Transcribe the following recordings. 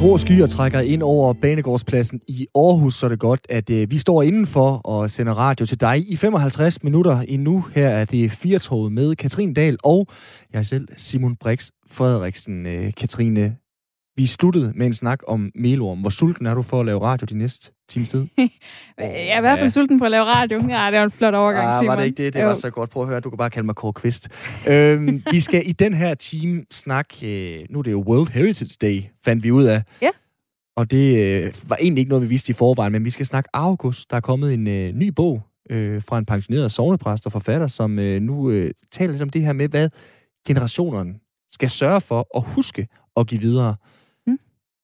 grå skyer trækker ind over Banegårdspladsen i Aarhus, så er det godt, at øh, vi står indenfor og sender radio til dig i 55 minutter endnu. Her er det Firtoget med Katrin Dahl og jeg selv, Simon Brix Frederiksen. Øh, Katrine, vi sluttede med en snak om melorm. Hvor sulten er du for at lave radio de næste times tid? jeg er i hvert fald ja. sulten på at lave radio. Ja, det var en flot overgang, ah, Simon. var det ikke det? Det jo. var så godt. Prøv at høre, du kan bare kalde mig Kåre Kvist. øhm, vi skal i den her time snakke... Øh, nu er det jo World Heritage Day, fandt vi ud af. Ja. Og det øh, var egentlig ikke noget, vi vidste i forvejen, men vi skal snakke August. Der er kommet en øh, ny bog øh, fra en pensioneret sovnepræst og forfatter, som øh, nu øh, taler lidt om det her med, hvad generationerne skal sørge for at huske at give videre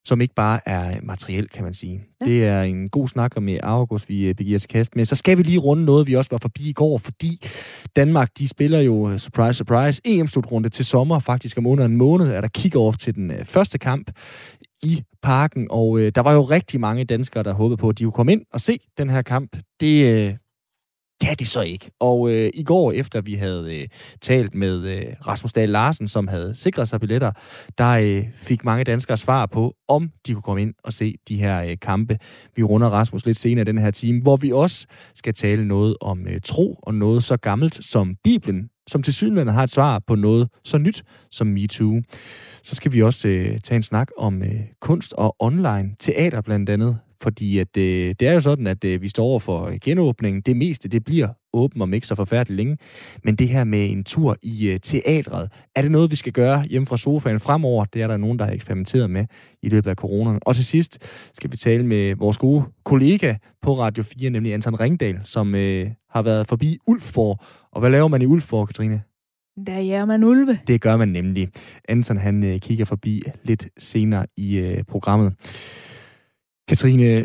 som ikke bare er materiel, kan man sige. Ja. Det er en god snak om August, vi øh, begiver til kast med. Så skal vi lige runde noget, vi også var forbi i går, fordi Danmark, de spiller jo, øh, surprise, surprise, EM-slutrunde til sommer, faktisk om under en måned, er der kick-off til den øh, første kamp i parken, og øh, der var jo rigtig mange danskere, der håbede på, at de kunne komme ind og se den her kamp. Det, øh, kan de så ikke. Og øh, i går, efter vi havde øh, talt med øh, Rasmus Dahl Larsen, som havde sikret sig billetter, der øh, fik mange danskere svar på, om de kunne komme ind og se de her øh, kampe. Vi runder Rasmus lidt senere i den her time, hvor vi også skal tale noget om øh, tro og noget så gammelt som Bibelen, som til synligheden har et svar på noget så nyt som MeToo. Så skal vi også øh, tage en snak om øh, kunst og online teater blandt andet, fordi at, øh, det er jo sådan, at øh, vi står over for genåbningen. Det meste, det bliver åben om ikke så forfærdeligt længe. Men det her med en tur i øh, teatret, er det noget, vi skal gøre hjemme fra sofaen fremover? Det er der nogen, der har eksperimenteret med i løbet af corona. Og til sidst skal vi tale med vores gode kollega på Radio 4, nemlig Anton Ringdal, som øh, har været forbi Ulfborg. Og hvad laver man i Ulfborg, Katrine? Der er man ulve. Det gør man nemlig. Anton han øh, kigger forbi lidt senere i øh, programmet. Katrine,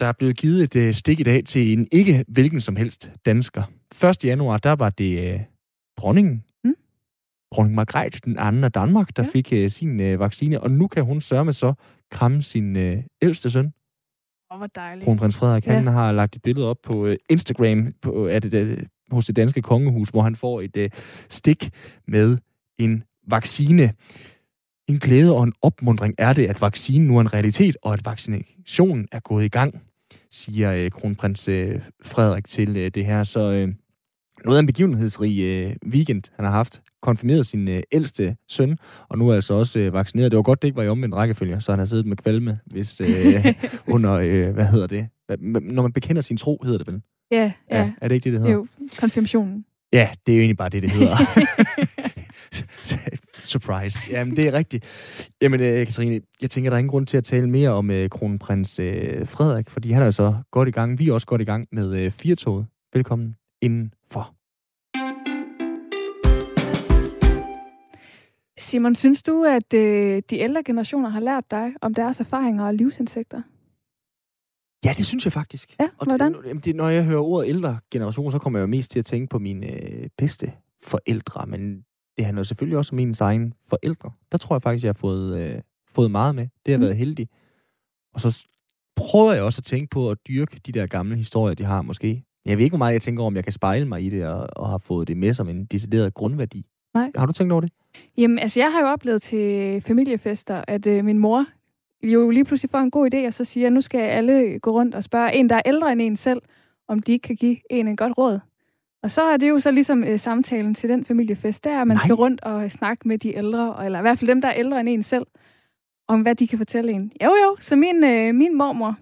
der er blevet givet et øh, stik i dag til en ikke hvilken som helst dansker. 1. januar, der var det øh, dronningen, mm. dronning Margrethe, den anden af Danmark, der ja. fik øh, sin øh, vaccine, og nu kan hun sørge med så kramme sin øh, ældste søn. Åh, oh, hvor dejligt. Kronprins Frederik, ja. han har lagt et billede op på øh, Instagram på, det, det, hos det danske kongehus, hvor han får et øh, stik med en vaccine. En glæde og en opmundring er det, at vaccinen nu er en realitet, og at vaccinationen er gået i gang, siger øh, kronprins øh, Frederik til øh, det her. Så øh, noget af en begivenhedsrig øh, weekend, han har haft. Konfirmeret sin øh, ældste søn, og nu er altså også øh, vaccineret. Det var godt, det ikke var i omvendt rækkefølge, så han har siddet med kvalme, hvis øh, under, øh, hvad hedder det? Når man bekender sin tro, hedder det vel? Ja, ja. ja. Er det ikke det, det hedder? Jo, konfirmationen. Ja, det er jo egentlig bare det, det hedder. Surprise. Jamen, det er rigtigt. Jamen, øh, Katrine, jeg tænker, der er ingen grund til at tale mere om øh, kronprins øh, Frederik, fordi han er så godt i gang. Vi er også godt i gang med øh, Firtoget. Velkommen indenfor. Simon, synes du, at øh, de ældre generationer har lært dig om deres erfaringer og livsindsigter? Ja, det synes jeg faktisk. Ja, hvordan? Og det, det, når jeg hører ordet ældre generation, så kommer jeg jo mest til at tænke på mine øh, bedste forældre, men det handler selvfølgelig også om mine egne forældre. Der tror jeg faktisk, jeg har fået, øh, fået meget med. Det har mm. været heldig. Og så prøver jeg også at tænke på at dyrke de der gamle historier, de har måske. Jeg ved ikke, hvor meget jeg tænker om, jeg kan spejle mig i det, og, og har fået det med som en decideret grundværdi. Nej. Har du tænkt over det? Jamen, altså, jeg har jo oplevet til familiefester, at øh, min mor jo lige pludselig får en god idé, og så siger, at nu skal alle gå rundt og spørge en, der er ældre end en selv, om de ikke kan give en en godt råd. Og så er det jo så ligesom øh, samtalen til den familiefest, der at man Nej. skal rundt og snakke med de ældre, eller i hvert fald dem, der er ældre end en selv, om hvad de kan fortælle en. Jo jo, så min, øh, min mormor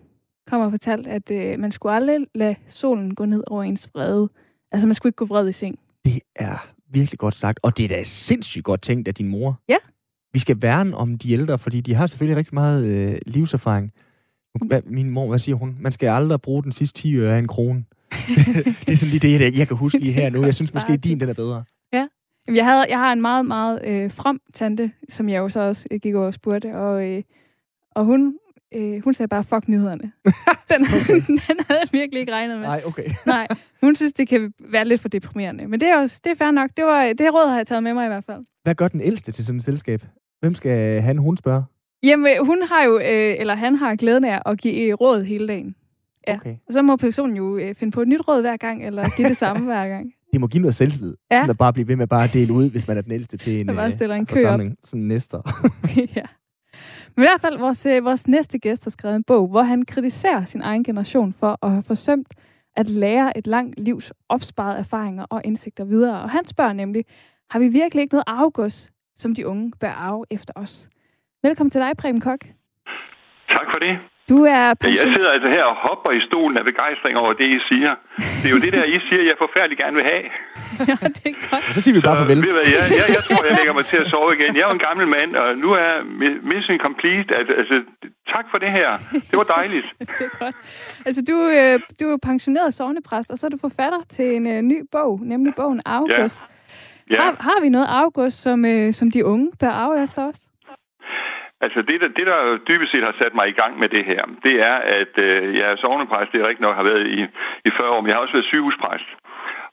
kommer og fortalt, at øh, man skulle aldrig lade solen gå ned over ens vrede. Altså man skulle ikke gå vred i seng. Det er virkelig godt sagt, og det er da sindssygt godt tænkt af din mor. Ja. Vi skal værne om de ældre, fordi de har selvfølgelig rigtig meget øh, livserfaring. Hvad, min mor, hvad siger hun? Man skal aldrig bruge den sidste 10 øre af en krone. det er sådan lige det, jeg kan huske lige her nu. Jeg synes måske, at din den er bedre. Ja. Jeg, havde, jeg har en meget, meget øh, from tante, som jeg jo så også øh, gik over og spurgte, og, øh, og hun, øh, hun sagde bare, fuck nyhederne. den, okay. den havde jeg virkelig ikke regnet med. Nej, okay. Nej, hun synes, det kan være lidt for deprimerende. Men det er også det er fair nok. Det, var, det råd har jeg taget med mig i hvert fald. Hvad gør den ældste til sådan et selskab? Hvem skal han, hun spørge? Jamen, hun har jo, øh, eller han har glæden af at give råd hele dagen. Ja. Okay. Og så må personen jo øh, finde på et nyt råd hver gang, eller give det samme hver gang. Det må give noget selvtillid. Ja. Sådan at bare blive ved med bare at dele ud, hvis man er den ældste til en, bare stiller en øh, forsamling. Sådan næster. ja. Men i hvert fald, vores, øh, vores næste gæst har skrevet en bog, hvor han kritiserer sin egen generation for at have forsømt at lære et langt livs opsparede erfaringer og indsigter videre. Og han spørger nemlig, har vi virkelig ikke noget arvegods, som de unge bør arve efter os? Velkommen til dig, Preben Kok. Tak for det. Du er pension... Jeg sidder altså her og hopper i stolen af begejstring over det, I siger. Det er jo det der, I siger, jeg forfærdeligt gerne vil have. ja, det er godt. Så siger vi bare farvel. Så, jeg, jeg, jeg tror, jeg lægger mig til at sove igen. Jeg er jo en gammel mand, og nu er mission complete. Altså, altså tak for det her. Det var dejligt. det er godt. Altså, du, øh, du er pensioneret sovnepræst, og så er du forfatter til en uh, ny bog, nemlig bogen August. Ja. Ja. Har, har vi noget August, som, uh, som de unge bør arve efter os? Altså det der, det, der dybest set har sat mig i gang med det her, det er, at øh, jeg er sovnepræst, det er rigtig nok har været i, i 40 år, men jeg har også været sygehuspræst.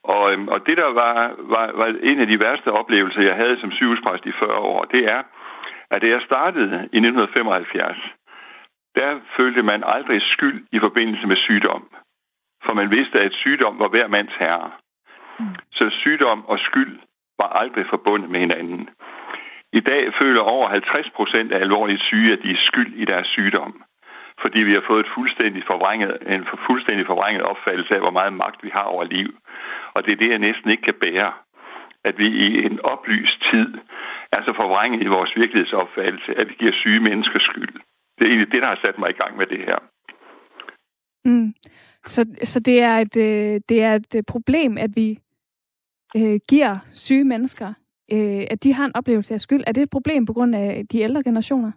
Og, øhm, og det, der var, var, var en af de værste oplevelser, jeg havde som sygehuspræst i 40 år, det er, at da jeg startede i 1975, der følte man aldrig skyld i forbindelse med sygdom. For man vidste, at sygdom var hver mands herre. Mm. Så sygdom og skyld var aldrig forbundet med hinanden. I dag føler over 50 procent af alvorligt syge, at de er skyld i deres sygdom. Fordi vi har fået et fuldstændig forvrænget, en fuldstændig forvrænget opfattelse af, hvor meget magt vi har over liv. Og det er det, jeg næsten ikke kan bære. At vi i en oplyst tid er så forvrænget i vores virkelighedsopfattelse, at vi giver syge mennesker skyld. Det er egentlig det, der har sat mig i gang med det her. Mm. Så, så det, er et, øh, det er et øh, problem, at vi øh, giver syge mennesker øh, at de har en oplevelse af skyld. Er det et problem på grund af de ældre generationer?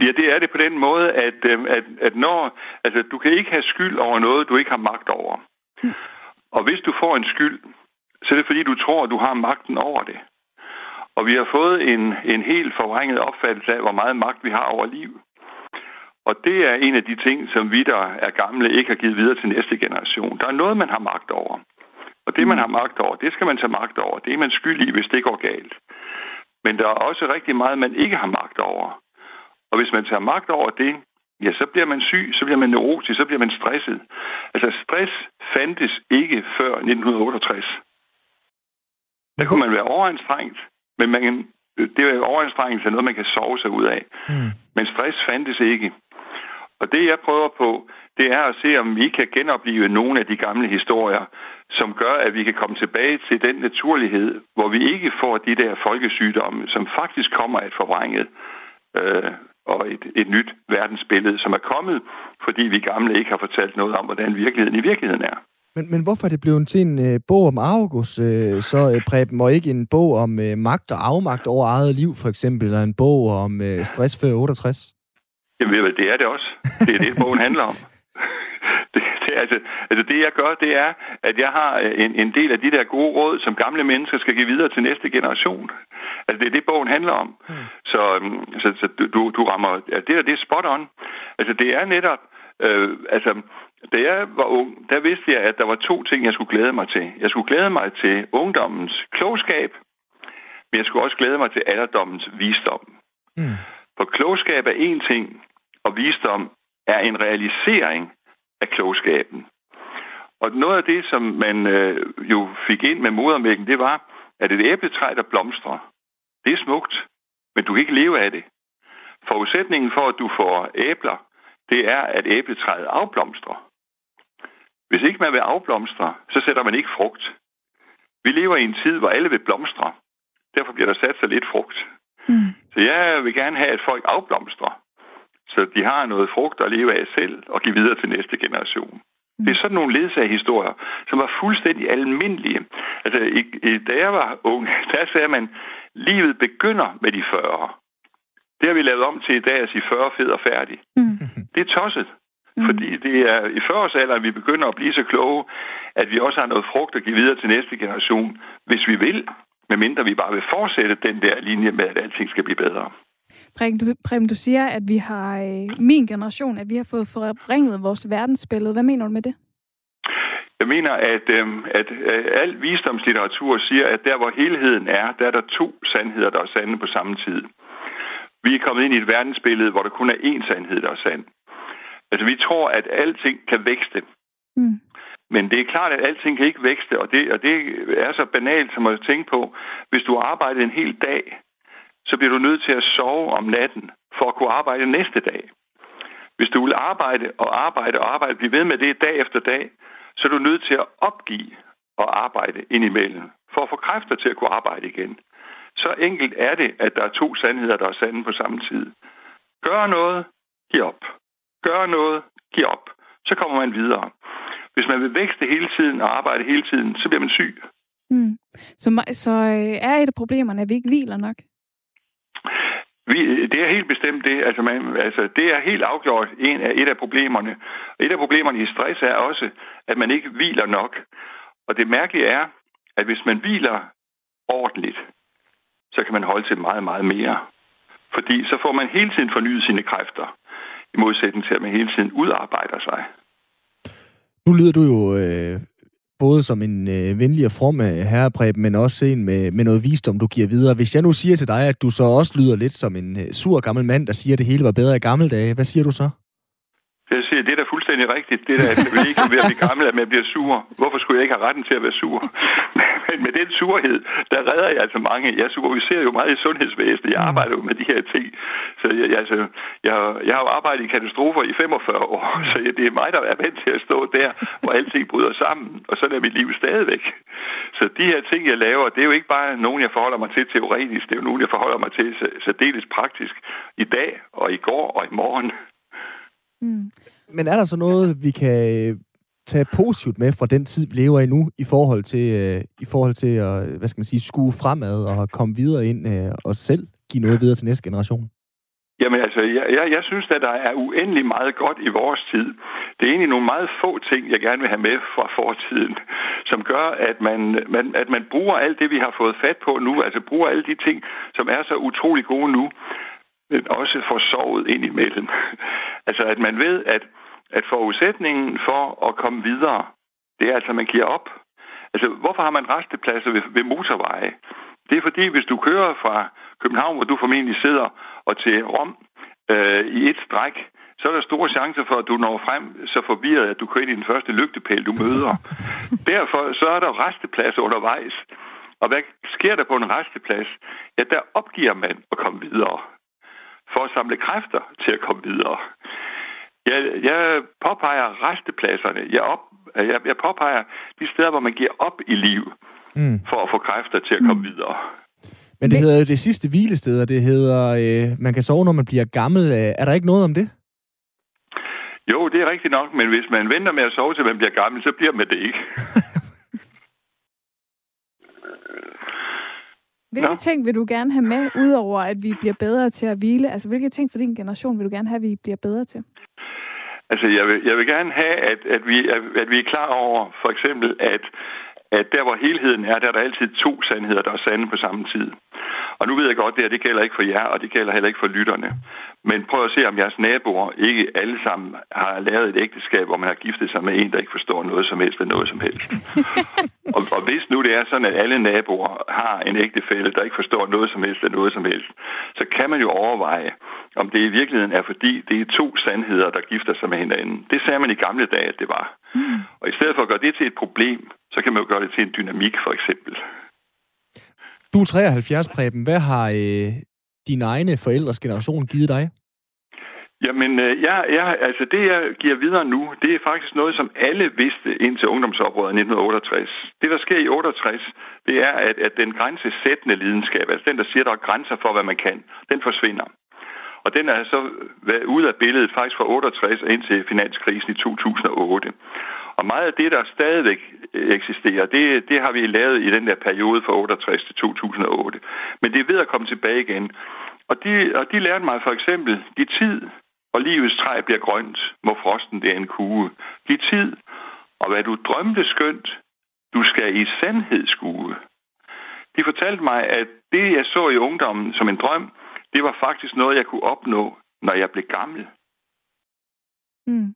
Ja, det er det på den måde, at, øh, at, at når, altså, du kan ikke have skyld over noget, du ikke har magt over. Mm. Og hvis du får en skyld, så er det fordi, du tror, at du har magten over det. Og vi har fået en, en helt forvrænget opfattelse af, hvor meget magt vi har over liv. Og det er en af de ting, som vi, der er gamle, ikke har givet videre til næste generation. Der er noget, man har magt over. Og det, man mm. har magt over, det skal man tage magt over. Det er man skyldig hvis det går galt. Men der er også rigtig meget, man ikke har magt over. Og hvis man tager magt over det, ja, så bliver man syg, så bliver man neurotisk, så bliver man stresset. Altså, stress fandtes ikke før 1968. Der kunne man være overanstrengt, men man, det er overanstrengelse er noget, man kan sove sig ud af. Mm. Men stress fandtes ikke. Og det, jeg prøver på, det er at se, om vi kan genopleve nogle af de gamle historier, som gør, at vi kan komme tilbage til den naturlighed, hvor vi ikke får de der folkesygdomme, som faktisk kommer af et forvrænget øh, og et, et nyt verdensbillede, som er kommet, fordi vi gamle ikke har fortalt noget om, hvordan virkeligheden i virkeligheden er. Men, men hvorfor er det blevet til en øh, bog om August, øh, så øh, Preben, og ikke en bog om øh, magt og afmagt over eget liv, for eksempel, eller en bog om øh, stress før 68? Jamen, det er det også. Det er det, bogen handler om. Det, det, altså, altså det, jeg gør, det er, at jeg har en, en del af de der gode råd, som gamle mennesker skal give videre til næste generation. Altså, det er det, bogen handler om. Mm. Så, øhm, så, så du, du rammer... Ja, det der, det er spot on. Altså, det er netop... Øh, altså, da jeg var ung, der vidste jeg, at der var to ting, jeg skulle glæde mig til. Jeg skulle glæde mig til ungdommens klogskab, men jeg skulle også glæde mig til alderdommens visdom. Mm. For klogskab er én ting, og visdom er en realisering af klogskaben. Og noget af det, som man øh, jo fik ind med modermælken, det var, at et æbletræ, der blomstrer, det er smukt, men du kan ikke leve af det. Forudsætningen for, at du får æbler, det er, at æbletræet afblomstrer. Hvis ikke man vil afblomstre, så sætter man ikke frugt. Vi lever i en tid, hvor alle vil blomstre. Derfor bliver der sat sig lidt frugt. Mm. Så jeg vil gerne have, at folk afblomstrer så de har noget frugt at leve af selv og give videre til næste generation. Mm. Det er sådan nogle historier, som var fuldstændig almindelige. Altså, i, i, da jeg var ung, der sagde man, livet begynder med de 40. Det har vi lavet om til i dag at sige 40 fed og færdig. Mm. Det er tosset. Mm. Fordi det er i 40-årsalderen, vi begynder at blive så kloge, at vi også har noget frugt at give videre til næste generation, hvis vi vil, medmindre vi bare vil fortsætte den der linje med, at alting skal blive bedre. Preben, du, Preben, du siger, at vi har, øh, min generation, at vi har fået forringet vores verdensbillede. Hvad mener du med det? Jeg mener, at, øh, at øh, al visdomslitteratur siger, at der, hvor helheden er, der er der to sandheder, der er sande på samme tid. Vi er kommet ind i et verdensbillede, hvor der kun er én sandhed, der er sand. Altså, vi tror, at alting kan vækste. Mm. Men det er klart, at alting kan ikke vækste, og det, og det er så banalt som at tænke på, hvis du arbejder en hel dag, så bliver du nødt til at sove om natten for at kunne arbejde næste dag. Hvis du vil arbejde og arbejde og arbejde, blive ved med det dag efter dag, så er du nødt til at opgive og arbejde indimellem, for at få kræfter til at kunne arbejde igen. Så enkelt er det, at der er to sandheder, der er sande på samme tid. Gør noget, giv op. Gør noget, giv op. Så kommer man videre. Hvis man vil vækste hele tiden og arbejde hele tiden, så bliver man syg. Mm. Så, så øh, er et af problemerne, at vi ikke hviler nok? Vi, det er helt bestemt det. Altså, man, altså, det er helt afgjort en af, et af problemerne. Et af problemerne i stress er også, at man ikke hviler nok. Og det mærkelige er, at hvis man hviler ordentligt, så kan man holde til meget, meget mere. Fordi så får man hele tiden fornyet sine kræfter, i modsætning til, at man hele tiden udarbejder sig. Nu lyder du jo øh, både som en øh, venlig og from øh, herrepræb, men også en med, med noget visdom, du giver videre. Hvis jeg nu siger til dig, at du så også lyder lidt som en øh, sur gammel mand, der siger, at det hele var bedre i gamle dage, hvad siger du så? Jeg siger, det er da fuldstændig rigtigt. Det der, at jeg ikke ved at blive gammel, at man bliver sur. Hvorfor skulle jeg ikke have retten til at være sur? Men med den surhed, der redder jeg altså mange. Jeg superviserer jo meget i sundhedsvæsenet. Jeg mm. arbejder jo med de her ting. Så jeg, jeg, altså, jeg, jeg har jo arbejdet i katastrofer i 45 år. Mm. Så det er mig, der er vant til at stå der, hvor alting bryder sammen. Og sådan er mit liv stadigvæk. Så de her ting, jeg laver, det er jo ikke bare nogen, jeg forholder mig til teoretisk. Det er jo nogen, jeg forholder mig til særdeles praktisk i dag og i går og i morgen. Mm. Men er der så noget, vi kan øh, tage positivt med fra den tid, vi lever i nu, i forhold til, uh, i forhold til at hvad skal man sige, skue fremad og komme videre ind uh, og selv give noget videre til næste generation? Jamen altså, jeg, jeg, jeg synes, at der er uendelig meget godt i vores tid. Det er egentlig nogle meget få ting, jeg gerne vil have med fra fortiden, som gør, at man, man, at man bruger alt det, vi har fået fat på nu, altså bruger alle de ting, som er så utrolig gode nu, men også får sovet ind imellem. altså, at man ved, at, at forudsætningen for at komme videre, det er altså, at man giver op. Altså, hvorfor har man restepladser ved, ved motorveje? Det er fordi, hvis du kører fra København, hvor du formentlig sidder, og til Rom øh, i et stræk, så er der store chancer for, at du når frem så forvirret, at du kører ind i den første lygtepæl, du møder. Derfor så er der restepladser undervejs. Og hvad sker der på en resteplads? Ja, der opgiver man at komme videre for at samle kræfter til at komme videre. Jeg, jeg påpeger restepladserne. Jeg, op, jeg, jeg påpeger de steder, hvor man giver op i liv mm. for at få kræfter til at komme mm. videre. Men det hedder jo det sidste hvilested, og det hedder, øh, man kan sove, når man bliver gammel. Øh, er der ikke noget om det? Jo, det er rigtigt nok, men hvis man venter med at sove, til man bliver gammel, så bliver man det ikke. Hvilke Nå. ting vil du gerne have med, udover at vi bliver bedre til at hvile? Altså, hvilke ting for din generation vil du gerne have, at vi bliver bedre til? Altså, jeg vil, jeg vil gerne have, at, at, vi, at, at vi er klar over, for eksempel, at, at der, hvor helheden er, der er der altid to sandheder, der er sande på samme tid. Og nu ved jeg godt, at det gælder ikke for jer, og det gælder heller ikke for lytterne. Men prøv at se, om jeres naboer ikke alle sammen har lavet et ægteskab, hvor man har giftet sig med en, der ikke forstår noget som helst af noget som helst. og, og hvis nu det er sådan, at alle naboer har en ægtefælle, der ikke forstår noget som helst af noget som helst, så kan man jo overveje, om det i virkeligheden er fordi, det er to sandheder, der gifter sig med hinanden. Det sagde man i gamle dage, at det var. Mm. Og i stedet for at gøre det til et problem, så kan man jo gøre det til en dynamik, for eksempel. Du er 73, Preben. Hvad har øh, dine egne forældres generation givet dig? Jamen, øh, ja, ja, altså det, jeg giver videre nu, det er faktisk noget, som alle vidste indtil ungdomsoprøret 1968. Det, der sker i 68, det er, at, at den grænsesættende lidenskab, altså den, der siger, der er grænser for, hvad man kan, den forsvinder. Og den er så været ude af billedet faktisk fra 68 og indtil finanskrisen i 2008. Og meget af det, der stadigvæk øh, eksisterer, det, det har vi lavet i den der periode fra 68 til 2008. Men det er ved at komme tilbage igen. Og de, og de lærte mig for eksempel, de tid og livets træ bliver grønt, må frosten det en kue. De tid, og hvad du drømte skønt, du skal i sandhed skue. De fortalte mig, at det, jeg så i ungdommen som en drøm, det var faktisk noget, jeg kunne opnå, når jeg blev gammel. Mm.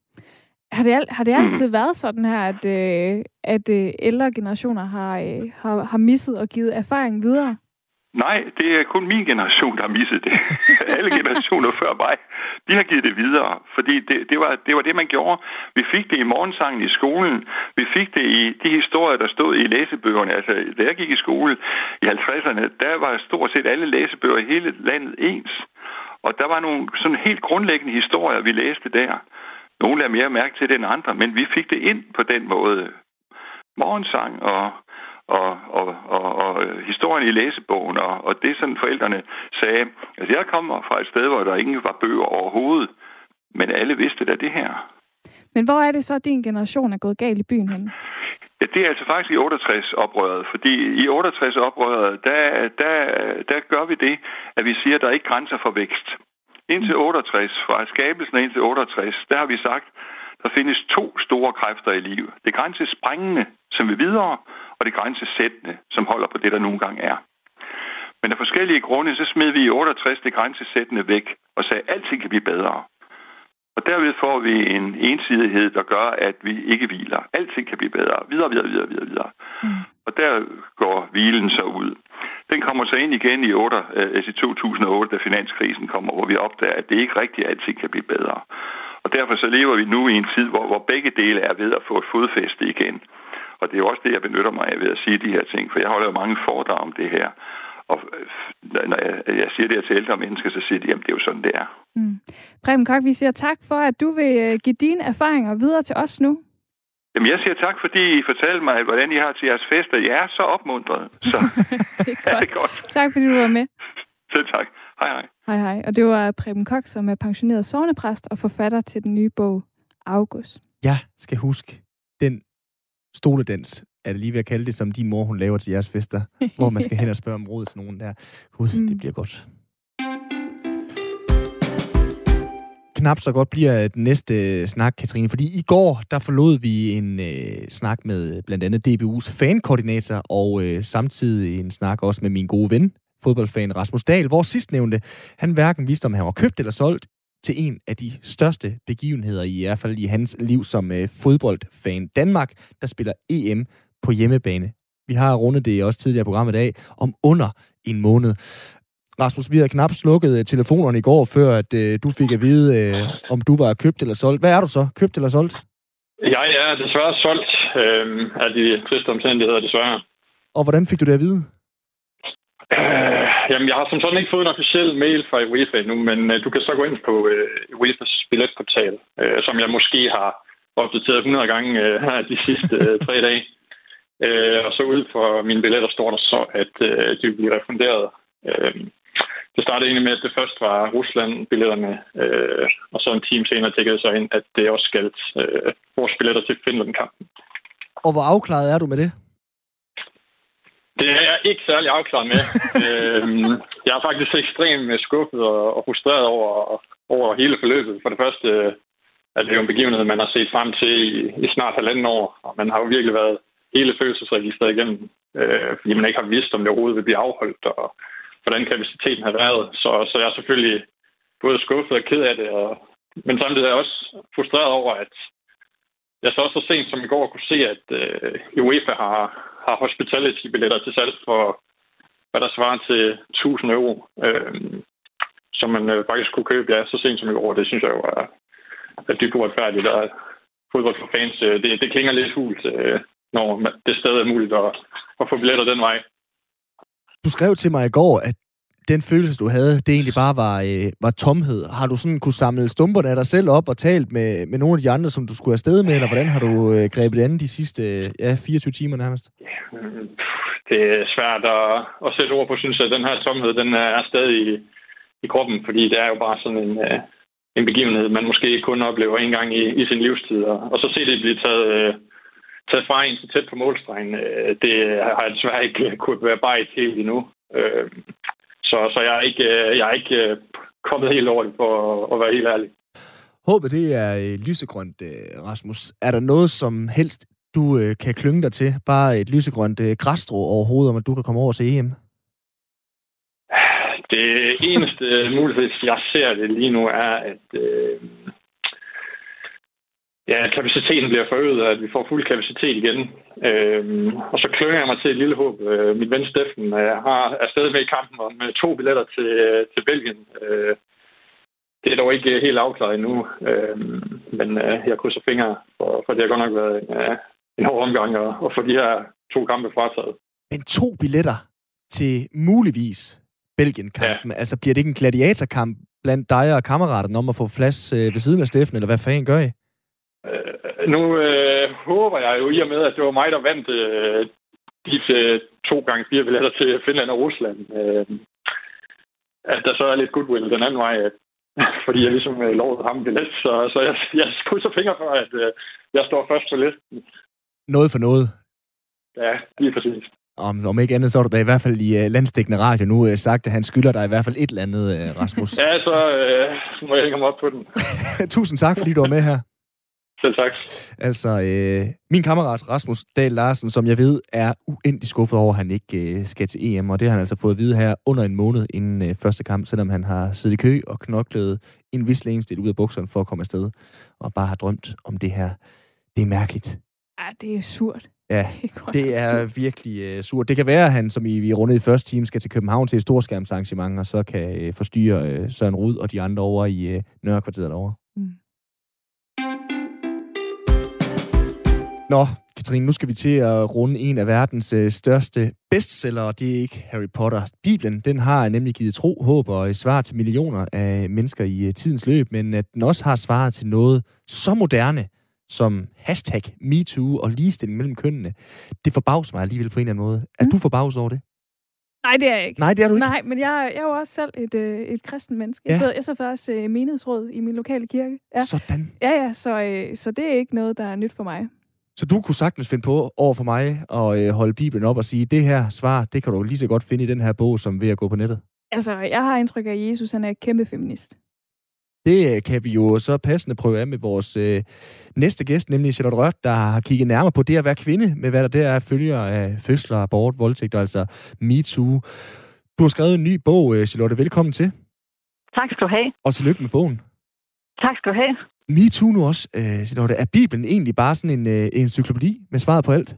Har det, har det altid mm. været sådan her, at, øh, at øh, ældre generationer har, øh, har, har misset og givet erfaring videre? Nej, det er kun min generation, der har misset det. Alle generationer før mig, de har givet det videre, fordi det, det, var, det var det, man gjorde. Vi fik det i morgensangen i skolen. Vi fik det i de historier, der stod i læsebøgerne. Altså, da jeg gik i skole i 50'erne, der var stort set alle læsebøger i hele landet ens. Og der var nogle sådan helt grundlæggende historier, vi læste der. Nogle er mere mærke til det end andre, men vi fik det ind på den måde. Morgensang og, og, og, og, og historien i læsebogen, og, og det sådan forældrene sagde. Altså jeg kommer fra et sted, hvor der ingen var bøger overhovedet, men alle vidste da det her. Men hvor er det så, at din generation er gået galt i byen hen? Ja, det er altså faktisk i 68-oprøret, fordi i 68-oprøret, der, der, der gør vi det, at vi siger, at der er ikke grænser for vækst. Indtil 68, fra skabelsen indtil 68, der har vi sagt, der findes to store kræfter i livet. Det grænsesprængende, som vil videre, og det grænsesættende, som holder på det, der nogle gange er. Men af forskellige grunde, så smed vi i 68 det grænsesættende væk og sagde, at alting kan blive bedre. Og derved får vi en ensidighed, der gør, at vi ikke hviler. Alting kan blive bedre. Videre, videre, videre, videre, videre. Mm. Og der går hvilen så ud. Den kommer så ind igen i, 8, øh, altså i 2008, da finanskrisen kommer, hvor vi opdager, at det ikke rigtigt alting kan blive bedre. Og derfor så lever vi nu i en tid, hvor, hvor begge dele er ved at få et fodfæste igen. Og det er jo også det, jeg benytter mig af ved at sige de her ting, for jeg holder jo mange foredrag om det her. Og når jeg, jeg siger det her til ældre mennesker, så siger de, at det er jo sådan, det er. Mm. Preben Kok, vi siger tak for, at du vil øh, give dine erfaringer videre til os nu. Jamen, jeg siger tak, fordi I fortalte mig, hvordan I har til jeres fester. Jeg er så opmuntret. Så det er godt. det er godt. Tak, fordi du var med. Selv tak. Hej, hej. Hej, hej. Og det var Preben Kok, som er pensioneret sovnepræst og forfatter til den nye bog August. Jeg skal huske den stoledans er det lige ved at kalde det, som din mor hun laver til jeres fester, hvor man skal hen og spørge om råd til nogen der. Gud, mm. det bliver godt. knap så godt bliver den næste snak, Katrine, fordi i går, der forlod vi en øh, snak med blandt andet DBU's fankoordinator, og øh, samtidig en snak også med min gode ven, fodboldfan Rasmus Dahl, hvor sidstnævnte, han hverken vidste, om han var købt eller solgt til en af de største begivenheder, i hvert fald i hans liv som øh, fodboldfan. Danmark, der spiller EM på hjemmebane. Vi har rundet det også tidligere program i dag, om under en måned. Rasmus, vi havde knap slukket øh, telefonerne i går, før at øh, du fik at vide, øh, om du var købt eller solgt. Hvad er du så? Købt eller solgt? Jeg er desværre solgt øh, af de triste omstændigheder, desværre. Og hvordan fik du det at vide? Øh, jamen, jeg har som sådan ikke fået en officiel mail fra UEFA endnu, men øh, du kan så gå ind på øh, UEFA's billetportal, øh, som jeg måske har opdateret 100 gange øh, her de sidste øh, tre dage. Øh, og så ud for mine billetter står der så, at øh, de vil blive refunderet. Øh, det startede egentlig med, at det først var Rusland-billetterne, øh, og så en time senere tækkede så ind, at det også skal øh, vores billetter til Finland-kampen. Og hvor afklaret er du med det? Det er jeg ikke særlig afklaret med. øhm, jeg er faktisk ekstremt skuffet og, frustreret over, over hele forløbet. For det første det er jo en begivenhed, man har set frem til i, i snart halvanden år, og man har jo virkelig været hele følelsesregistret igennem, øh, fordi man ikke har vidst, om det overhovedet vil blive afholdt, og hvordan kapaciteten har været. Så, så jeg er selvfølgelig både skuffet og ked af det, og, men samtidig er jeg også frustreret over, at jeg så også så sent som i går kunne se, at øh, UEFA har, har hospitality-billetter til salg for, hvad der svarer til 1000 euro, øh, som man øh, faktisk kunne købe, ja, så sent som i år. Det synes jeg jo er, er dybt uretfærdigt, og fodbold for fans, øh, det, det klinger lidt hult, øh, når det stadig er muligt at, at få billetter den vej. Du skrev til mig i går, at den følelse, du havde, det egentlig bare var, øh, var tomhed. Har du sådan kunne samle stumperne af dig selv op og talt med, med nogle af de andre, som du skulle afsted med, eller hvordan har du øh, grebet det andet de sidste ja, 24 timer nærmest? Det er svært at, at sætte ord på, synes jeg. Den her tomhed, den er stadig i, i kroppen, fordi det er jo bare sådan en, øh, en begivenhed, man måske kun oplever en gang i, i sin livstid. Og, og så se det blive taget, øh, taget fra en så tæt på målstregen, øh, det har jeg desværre ikke øh, kunnet være bare et helt endnu. Øh, så, så jeg er ikke, øh, jeg er ikke øh, kommet helt over det, for at, at være helt ærlig. Håbet, det er øh, lysegrønt, Rasmus. Er der noget som helst, du kan klynge dig til? Bare et lysegrønt græsstrå over hovedet, om at du kan komme over til EM? Det eneste mulighed, jeg ser det lige nu, er, at øh, ja, kapaciteten bliver forøget, og at vi får fuld kapacitet igen. Øhm, og så klynger jeg mig til et lille håb. Øh, min ven Steffen øh, har, er stadig med i kampen om øh, to billetter til, øh, til Belgien. Øh, det er dog ikke helt afklaret endnu, øh, men øh, jeg krydser fingre, for, for det har godt nok været en, øh, en hård omgang at, at få de her to kampe frataget. Men to billetter til muligvis Belgien-kampen, ja. altså bliver det ikke en gladiatorkamp blandt dig og kammeraterne om at få plads øh, ved siden af Steffen, eller hvad fanden gør I? Øh, nu øh, håber jeg jo i og med, at det var mig, der vandt øh, de øh, to gange fire billetter til Finland og Rusland. Øh, at der så er lidt goodwill den anden vej, at, fordi jeg ligesom øh, lovede ham billet. Så, så jeg, jeg krydser fingre for, at øh, jeg står først på listen. Noget for noget. Ja, lige præcis. Om, om ikke andet, så har du da i hvert fald i uh, landstækkende radio nu uh, sagt, at han skylder dig i hvert fald et eller andet, uh, Rasmus. ja, så uh, må jeg hænge ham op på den. Tusind tak, fordi du var med her. Selv tak. Altså, øh, min kammerat Rasmus Dahl Larsen, som jeg ved, er uendelig skuffet over, at han ikke øh, skal til EM, og det har han altså fået at vide her under en måned inden øh, første kamp, selvom han har siddet i kø og knoklet en vis længst ud af bukserne for at komme afsted, og bare har drømt om det her. Det er mærkeligt. Ja, det er surt. Ja, det er virkelig øh, surt. Det kan være, at han, som I, vi rundet i første time, skal til København til et storskærmsarrangement, og så kan øh, forstyrre øh, Søren Rud og de andre over i øh, Nørrekvarteret over. Mm. Nå, Katrine, nu skal vi til at runde en af verdens øh, største bestseller, og det er ikke Harry Potter. Bibelen, den har nemlig givet tro, håb og svar til millioner af mennesker i øh, tidens løb, men at den også har svaret til noget så moderne som hashtag MeToo og ligestilling mellem kønnene, det forbavser mig alligevel på en eller anden måde. Er mm. du forbavset over det? Nej, det er jeg ikke. Nej, det er du ikke? Nej, men jeg, jeg er jo også selv et, øh, et kristen menneske. Ja. Jeg, sidder, jeg sidder faktisk øh, menighedsråd i min lokale kirke. Ja. Sådan. Ja, ja, så, øh, så det er ikke noget, der er nyt for mig. Så du kunne sagtens finde på over for mig at øh, holde Bibelen op og sige, det her svar, det kan du lige så godt finde i den her bog, som ved at gå på nettet. Altså, jeg har indtryk af, at Jesus han er kæmpe feminist. Det øh, kan vi jo så passende prøve af med vores øh, næste gæst, nemlig Charlotte Rørt, der har kigget nærmere på det at være kvinde, med hvad der der er følger af fødsler, abort, voldtægt, altså MeToo. Du har skrevet en ny bog, øh, Charlotte. Velkommen til. Tak skal du have. Og tillykke med bogen. Tak skal du have. MeToo nu også, øh, Charlotte. Er Bibelen egentlig bare sådan en øh, encyklopædi med svaret på alt?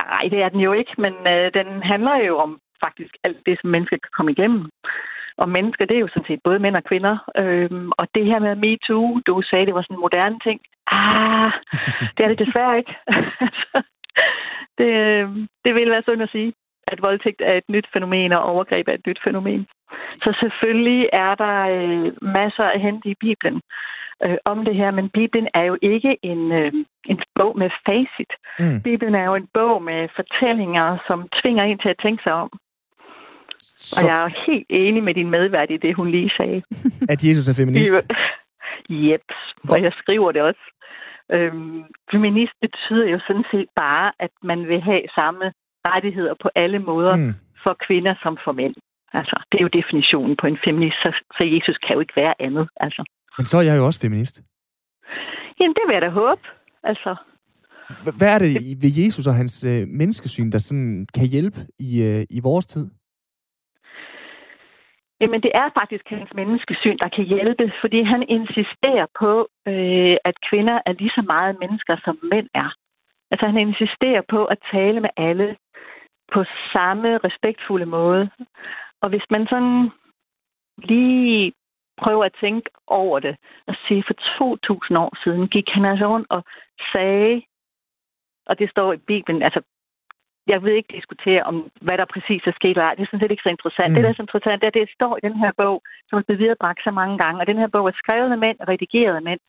Nej, det er den jo ikke, men øh, den handler jo om faktisk alt det, som mennesker kan komme igennem. Og mennesker, det er jo sådan set både mænd og kvinder. Øhm, og det her med MeToo, du sagde, det var sådan en moderne ting. Ah, det er det desværre ikke. det, øh, det vil være sådan at sige, at voldtægt er et nyt fænomen, og overgreb er et nyt fænomen. Så selvfølgelig er der øh, masser af hente i Bibelen øh, om det her, men Bibelen er jo ikke en, øh, en bog med facit. Mm. Bibelen er jo en bog med fortællinger, som tvinger en til at tænke sig om. Så... Og jeg er helt enig med din medvært i det, hun lige sagde. At Jesus er feminist? Jep, og jeg skriver det også. Øhm, feminist betyder jo sådan set bare, at man vil have samme rettigheder på alle måder mm. for kvinder som for mænd. Altså, det er jo definitionen på en feminist, så, så Jesus kan jo ikke være andet. Altså. Men så er jeg jo også feminist. Jamen, det vil jeg da håbe. Altså, hvad er det ved Jesus og hans øh, menneskesyn, der sådan kan hjælpe i, øh, i vores tid? Jamen, det er faktisk hans menneskesyn, der kan hjælpe, fordi han insisterer på, øh, at kvinder er lige så meget mennesker, som mænd er. Altså, han insisterer på at tale med alle på samme respektfulde måde. Og hvis man sådan lige prøver at tænke over det og sige, for 2000 år siden gik han altså rundt og sagde, og det står i Bibelen, altså jeg vil ikke diskutere om, hvad der præcis er sket. Det er sådan set ikke så interessant. Mm. Det, der er så interessant, det er, at det står i den her bog, som er blevet viderebragt så mange gange. Og den her bog er skrevet af mænd og redigeret af mænd.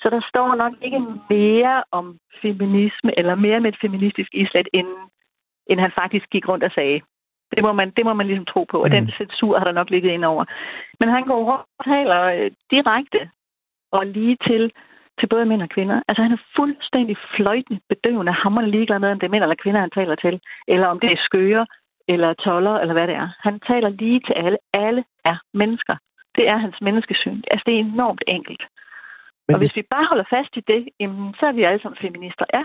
Så der står nok ikke mere om feminisme, eller mere med et feministisk islet, end, end han faktisk gik rundt og sagde. Det må man, det må man ligesom tro på, og mm. den censur har der nok ligget ind over. Men han går rundt og taler øh, direkte og lige til til både mænd og kvinder. Altså han er fuldstændig fløjtende, bedøvende, hammerende ligeglad med, om det er mænd eller kvinder, han taler til. Eller om det er skøre, eller toller, eller hvad det er. Han taler lige til alle. Alle er mennesker. Det er hans menneskesyn. Altså det er enormt enkelt. Men og hvis... hvis vi bare holder fast i det, jamen, så er vi alle sammen feminister. Ja,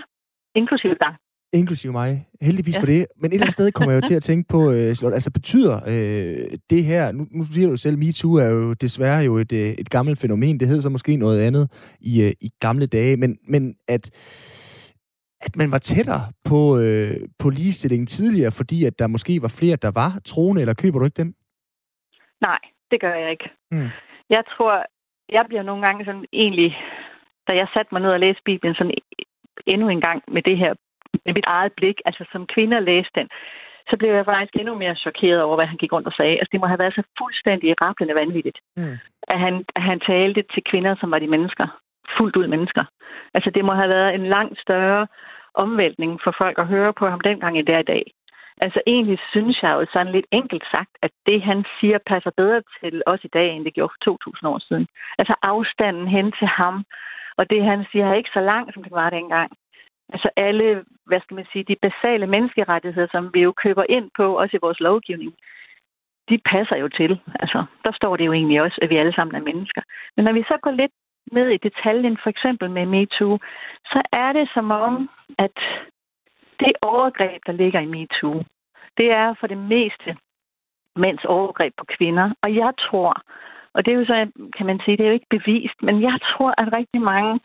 inklusive dig inklusive mig. Heldigvis ja. for det. Men et eller andet sted kommer jeg jo til at tænke på, øh, altså betyder øh, det her, nu, nu siger du selv, MeToo er jo desværre jo et, øh, et gammelt fænomen, det hed så måske noget andet i, øh, i gamle dage, men, men at, at man var tættere på, øh, på ligestillingen tidligere, fordi at der måske var flere, der var troende, eller køber du ikke den? Nej, det gør jeg ikke. Mm. Jeg tror, jeg bliver nogle gange sådan egentlig, da jeg satte mig ned og læste Bibelen sådan endnu en gang med det her med mit eget blik, altså som kvinder læste den, så blev jeg faktisk endnu mere chokeret over, hvad han gik rundt og sagde. Altså, det må have været så fuldstændig rablende vanvittigt, mm. at, han, at han talte til kvinder, som var de mennesker. Fuldt ud mennesker. Altså, det må have været en langt større omvæltning for folk at høre på ham dengang i der i dag. Altså egentlig synes jeg jo sådan lidt enkelt sagt, at det han siger passer bedre til os i dag, end det gjorde for 2000 år siden. Altså afstanden hen til ham, og det han siger er ikke så langt, som det var dengang. Altså alle, hvad skal man sige, de basale menneskerettigheder, som vi jo køber ind på, også i vores lovgivning, de passer jo til. Altså, der står det jo egentlig også, at vi alle sammen er mennesker. Men når vi så går lidt ned i detaljen, for eksempel med MeToo, så er det som om, at det overgreb, der ligger i MeToo, det er for det meste mænds overgreb på kvinder. Og jeg tror, og det er jo så, kan man sige, det er jo ikke bevist, men jeg tror, at rigtig mange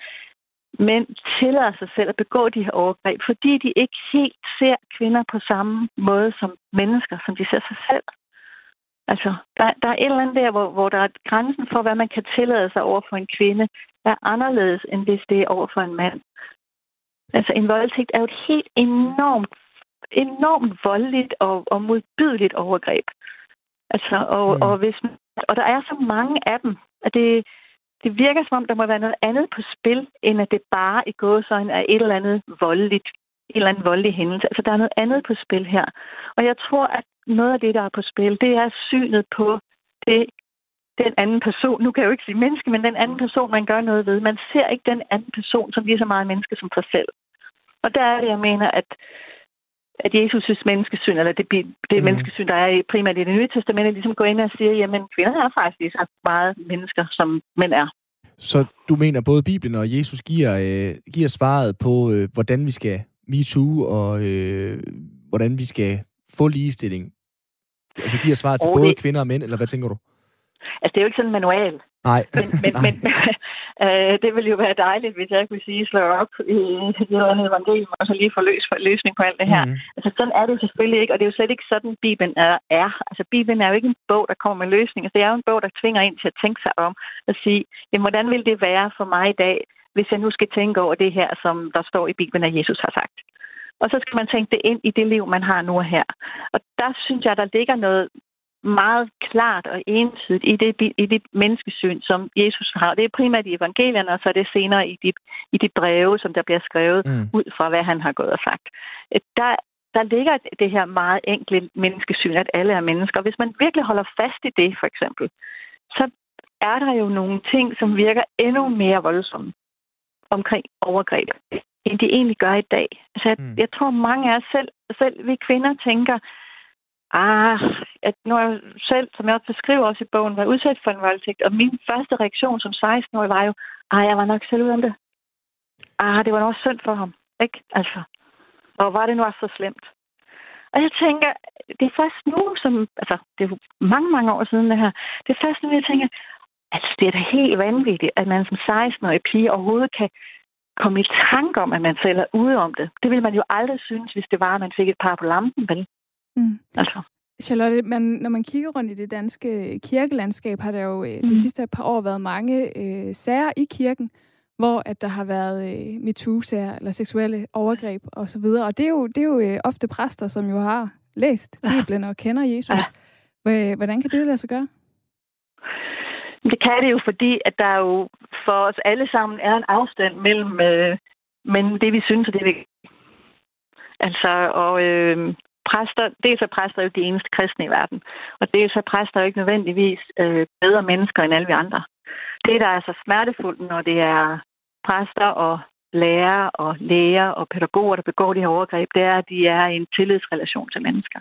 mænd tillader sig selv at begå de her overgreb, fordi de ikke helt ser kvinder på samme måde som mennesker, som de ser sig selv. Altså, der, der er et eller andet der, hvor, hvor der er grænsen for, hvad man kan tillade sig over for en kvinde, er anderledes, end hvis det er over for en mand. Altså, en voldtægt er jo et helt enormt, enormt voldeligt og, og modbydeligt overgreb. Altså, og, mm. og, hvis, og der er så mange af dem, at det, det virker som om, der må være noget andet på spil, end at det bare i gåsøjne er et eller andet voldeligt, en eller anden voldelig hændelse. Altså, der er noget andet på spil her. Og jeg tror, at noget af det, der er på spil, det er synet på det, den anden person. Nu kan jeg jo ikke sige menneske, men den anden person, man gør noget ved. Man ser ikke den anden person som lige så meget menneske som sig selv. Og der er det, jeg mener, at, at Jesus' menneskesyn, eller det, det mm. menneskesyn, der er primært i det nye testamente, ligesom går ind og siger, jamen kvinder er faktisk lige så meget mennesker, som mænd er. Så du mener, både Bibelen og Jesus giver, øh, giver svaret på, øh, hvordan vi skal MeToo, og øh, hvordan vi skal få ligestilling? Altså giver svaret til oh, både det... kvinder og mænd, eller hvad tænker du? Altså, det er jo ikke sådan en manual. Nej. Men, men, Nej. men øh, det ville jo være dejligt, hvis jeg kunne sige, slå op i et eller andet evangelium, og så lige få løs, for, løsning på alt det her. Mm. Altså, sådan er det jo selvfølgelig ikke, og det er jo slet ikke sådan, Bibelen er. er. Altså, Bibelen er jo ikke en bog, der kommer med løsninger. Altså, det er jo en bog, der tvinger ind til at tænke sig om og sige, jamen, hvordan vil det være for mig i dag, hvis jeg nu skal tænke over det her, som der står i Bibelen, at Jesus har sagt. Og så skal man tænke det ind i det liv, man har nu og her. Og der synes jeg, der ligger noget meget klart og entydigt i det, i det menneskesyn, som Jesus har. Det er primært i evangelierne, og så er det senere i de, i de breve, som der bliver skrevet mm. ud fra, hvad han har gået og sagt. Der, der ligger det her meget enkle menneskesyn, at alle er mennesker. Hvis man virkelig holder fast i det, for eksempel, så er der jo nogle ting, som virker endnu mere voldsomme omkring overgreb, end de egentlig gør i dag. Altså, jeg, mm. jeg tror, mange af os selv, selv vi kvinder tænker, Ah, at nu er jeg selv, som jeg også beskriver også i bogen, var udsat for en voldtægt, og min første reaktion som 16-årig var jo, ah, jeg var nok selv ud om det. Ah, det var nok synd for ham, ikke? Altså, og var det nu også så slemt? Og jeg tænker, det er først nu, som, altså, det er jo mange, mange år siden det her, det er først nu, jeg tænker, altså, det er da helt vanvittigt, at man som 16-årig pige overhovedet kan komme i tanke om, at man selv er ude om det. Det ville man jo aldrig synes, hvis det var, at man fik et par på lampen, vel? Mm. Altså. Charlotte, man, når man kigger rundt i det danske kirkelandskab, har der jo mm. de sidste par år været mange øh, sager i kirken, hvor at der har været øh, MeToo-sager eller seksuelle overgreb osv. Og, og det er jo, det er jo øh, ofte præster, som jo har læst Bibelen og kender Jesus. Ja. Hvordan kan det lade sig gøre? Det kan det jo, fordi at der jo for os alle sammen er en afstand mellem, øh, mellem det, vi synes og det, vi Altså, og øh, præster, dels er præster jo de eneste kristne i verden, og dels er præster jo ikke nødvendigvis øh, bedre mennesker end alle vi andre. Det, der er så smertefuldt, når det er præster og lærere og læger og pædagoger, der begår de her overgreb, det er, at de er i en tillidsrelation til mennesker.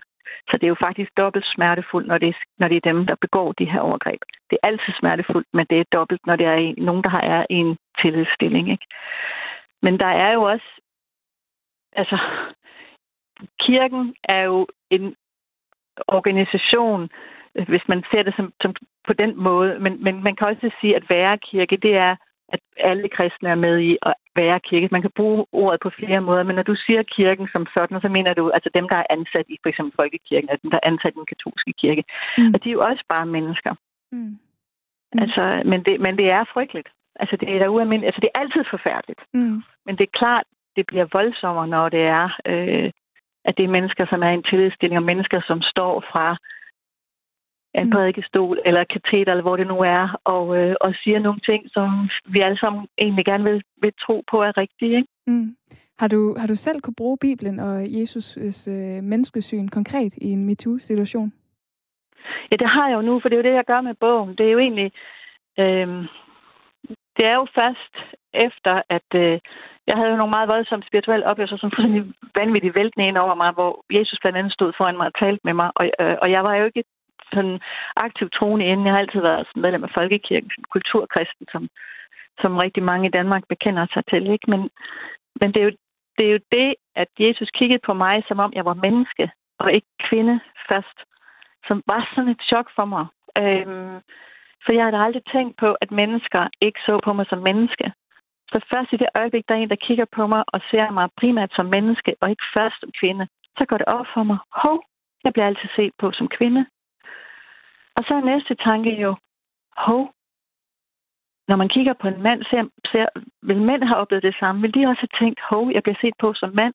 Så det er jo faktisk dobbelt smertefuldt, når det, er, når det er dem, der begår de her overgreb. Det er altid smertefuldt, men det er dobbelt, når det er en, nogen, der har er i en tillidsstilling. Ikke? Men der er jo også, altså, kirken er jo en organisation, hvis man ser det som, som på den måde. Men, men man kan også sige, at være kirke, det er, at alle kristne er med i at være kirke. Man kan bruge ordet på flere måder, men når du siger kirken som sådan, så mener du altså dem, der er ansat i for eksempel folkekirken, altså dem, der er ansat i den katolske kirke. Mm. Og de er jo også bare mennesker. Mm. Mm. Altså, men, det, men det er frygteligt. Altså, det er, der ualmindeligt. altså, det er altid forfærdeligt. Mm. Men det er klart, det bliver voldsommere, når det er øh, at det er mennesker, som er i en tillidsstilling, og mennesker, som står fra en Mm. prædikestol eller kateter, eller hvor det nu er, og, øh, og siger nogle ting, som vi alle sammen egentlig gerne vil, vil tro på er rigtige. Ikke? Mm. Har, du, har du selv kunne bruge Bibelen og Jesus' øh, menneskesyn konkret i en MeToo-situation? Ja, det har jeg jo nu, for det er jo det, jeg gør med bogen. Det er jo egentlig... Øh, det er jo først efter, at øh, jeg havde jo nogle meget voldsomme spirituelle oplevelser, som fuldstændig vanvittigt væltende ind over mig, hvor Jesus blandt andet stod foran mig og talte med mig. Og, øh, og jeg var jo ikke sådan aktiv troende inden. Jeg har altid været sådan medlem af Folkekirken, kulturkristen, som, som rigtig mange i Danmark bekender sig til. Ikke? Men, men det, er jo, det er jo det, at Jesus kiggede på mig, som om jeg var menneske, og ikke kvinde først, som var sådan et chok for mig. Øhm, for jeg havde aldrig tænkt på, at mennesker ikke så på mig som menneske. Så først i det øjeblik, der er en, der kigger på mig og ser mig primært som menneske, og ikke først som kvinde, så går det op for mig. Hov, jeg bliver altid set på som kvinde. Og så er næste tanke jo, hov, når man kigger på en mand, ser, ser, vil mænd have oplevet det samme? Vil de også have tænkt, hov, jeg bliver set på som mand?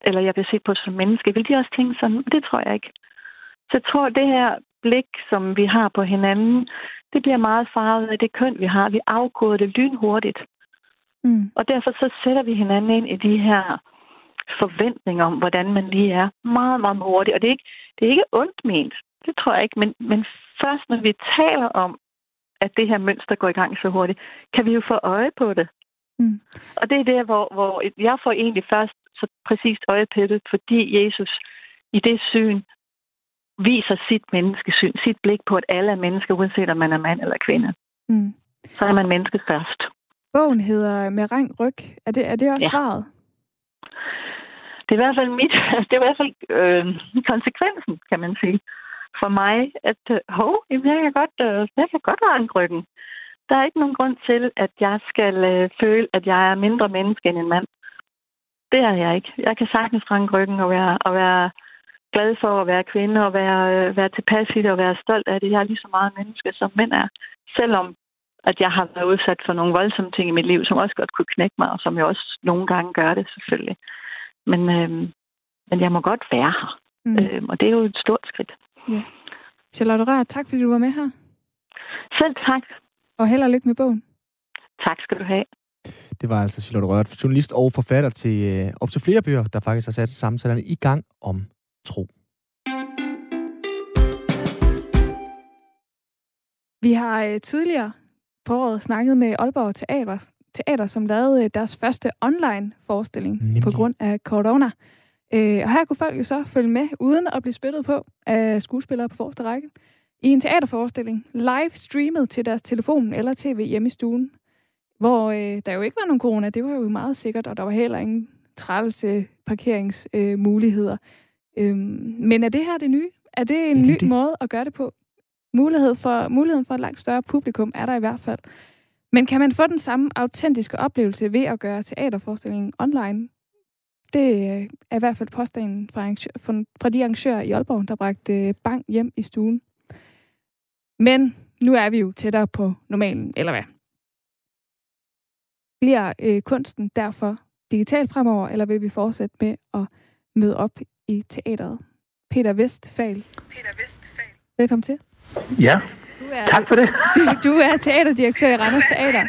Eller jeg bliver set på som menneske? Vil de også tænke sådan? Det tror jeg ikke. Så jeg tror, det her blik, som vi har på hinanden, det bliver meget farvet af det køn, vi har. Vi afkoder det lynhurtigt. Mm. Og derfor så sætter vi hinanden ind i de her forventninger om, hvordan man lige er meget, meget hurtigt. Og det er ikke, det er ikke ondt ment. Det tror jeg ikke. Men, men først når vi taler om, at det her mønster går i gang så hurtigt, kan vi jo få øje på det. Mm. Og det er der, hvor, hvor jeg får egentlig først så præcist øje på det, fordi Jesus i det syn viser sit menneskesyn, sit blik på, at alle er mennesker, uanset om man er mand eller kvinde. Mm. Så er man menneske først. Bogen hedder Med rang ryg. Er det, er det også Ja. svaret? Det er i hvert fald mit, det er i hvert fald øh, konsekvensen, kan man sige, for mig, at øh, hov, jamen, jeg kan godt, øh, jeg kan godt ranke ryggen. Der er ikke nogen grund til, at jeg skal øh, føle, at jeg er mindre menneske end en mand. Det er jeg ikke. Jeg kan sagtens ranke ryggen og være, og være glad for at være kvinde og være, øh, være tilpas i det og være stolt af det. Jeg er lige så meget menneske, som mænd er. Selvom at jeg har været udsat for nogle voldsomme ting i mit liv, som også godt kunne knække mig, og som jeg også nogle gange gør det selvfølgelig. Men, øh, men jeg må godt være her. Mm. Øh, og det er jo et stort skridt. Charlotte Rør, tak fordi du var med her. Selv tak. Og held og lykke med bogen. Tak skal du have. Det var altså Charlotte Rørt, journalist og forfatter til øh, op til flere bøger, der faktisk har sat samtalerne i gang om tro. Vi har øh, tidligere på året snakket med Aalborg Teater, Teater som lavede øh, deres første online forestilling Nemlig. på grund af corona. Øh, og her kunne folk jo så følge med, uden at blive spyttet på af skuespillere på forreste række, i en teaterforestilling, live streamet til deres telefon eller tv hjemme i stuen, hvor øh, der jo ikke var nogen corona, det var jo meget sikkert, og der var heller ingen trælse parkeringsmuligheder. Øh, øhm, men er det her det nye? Er det en det ny det. måde at gøre det på? Mulighed for, muligheden for et langt større publikum er der i hvert fald. Men kan man få den samme autentiske oplevelse ved at gøre teaterforestillingen online? Det øh, er i hvert fald påstanden fra, fra- de arrangører i Aalborg, der bragte øh, bang hjem i stuen. Men nu er vi jo tættere på normalen, eller hvad? Bliver øh, kunsten derfor digital fremover, eller vil vi fortsætte med at møde op i teateret? Peter Vestfal. Peter Vestfal. Velkommen til. Ja, er, tak for det. du er teaterdirektør i Randers Teater.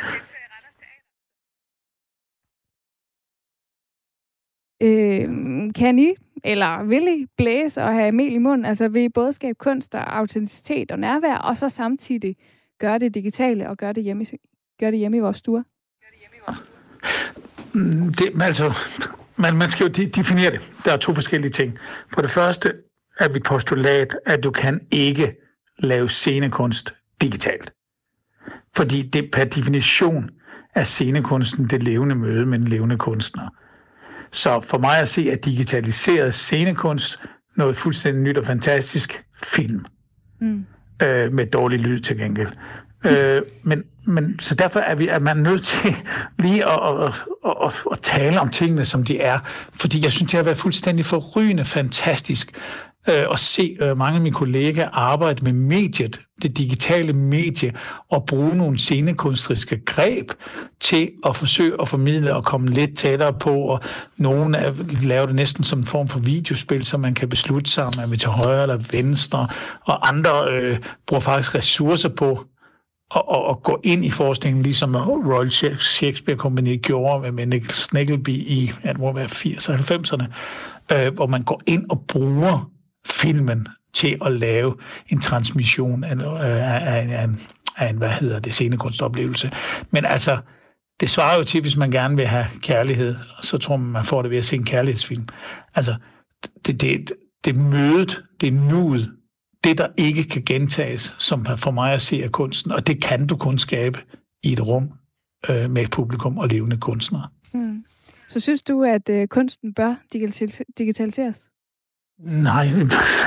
Øh, kan I, eller vil I blæse og have mel i munden? Altså vil I både skabe kunst og autenticitet og nærvær, og så samtidig gøre det digitale og gøre det hjemme, i- gøre det hjemme i vores stuer? Mm, det altså, man, man skal jo de- definere det. Der er to forskellige ting. For det første er mit postulat, at du kan ikke lave scenekunst digitalt. Fordi det per definition er scenekunsten det levende møde med en levende kunstner. Så for mig at se, at digitaliseret scenekunst noget fuldstændig nyt og fantastisk film. Mm. øh, med dårlig lyd til gengæld. Øh, men, men så derfor er, vi, er man nødt til lige at, at, at, at, at tale om tingene, som de er. Fordi jeg synes, det har været fuldstændig forrygende fantastisk, øh, at se øh, mange af mine kollegaer arbejde med mediet, det digitale medie, og bruge nogle scenekunstriske greb til at forsøge at formidle og komme lidt tættere på, og nogen laver det næsten som en form for videospil, så man kan beslutte sig, om man vil til højre eller venstre, og andre øh, bruger faktisk ressourcer på at, at, at gå ind i forskningen, ligesom Royal Shakespeare Company gjorde med Nick Sneggleby i, at det må være 80'erne og 90'erne, øh, hvor man går ind og bruger filmen til at lave en transmission af, øh, af, af, af, af en, hvad hedder det, scenekunstoplevelse. Men altså, det svarer jo til, hvis man gerne vil have kærlighed, så tror man, man får det ved at se en kærlighedsfilm. Altså, det, det, det mødet, det nuet, det der ikke kan gentages, som for mig at se er kunsten, og det kan du kun skabe i et rum øh, med publikum og levende kunstnere. Mm. Så synes du, at øh, kunsten bør digitaliseres? Nej,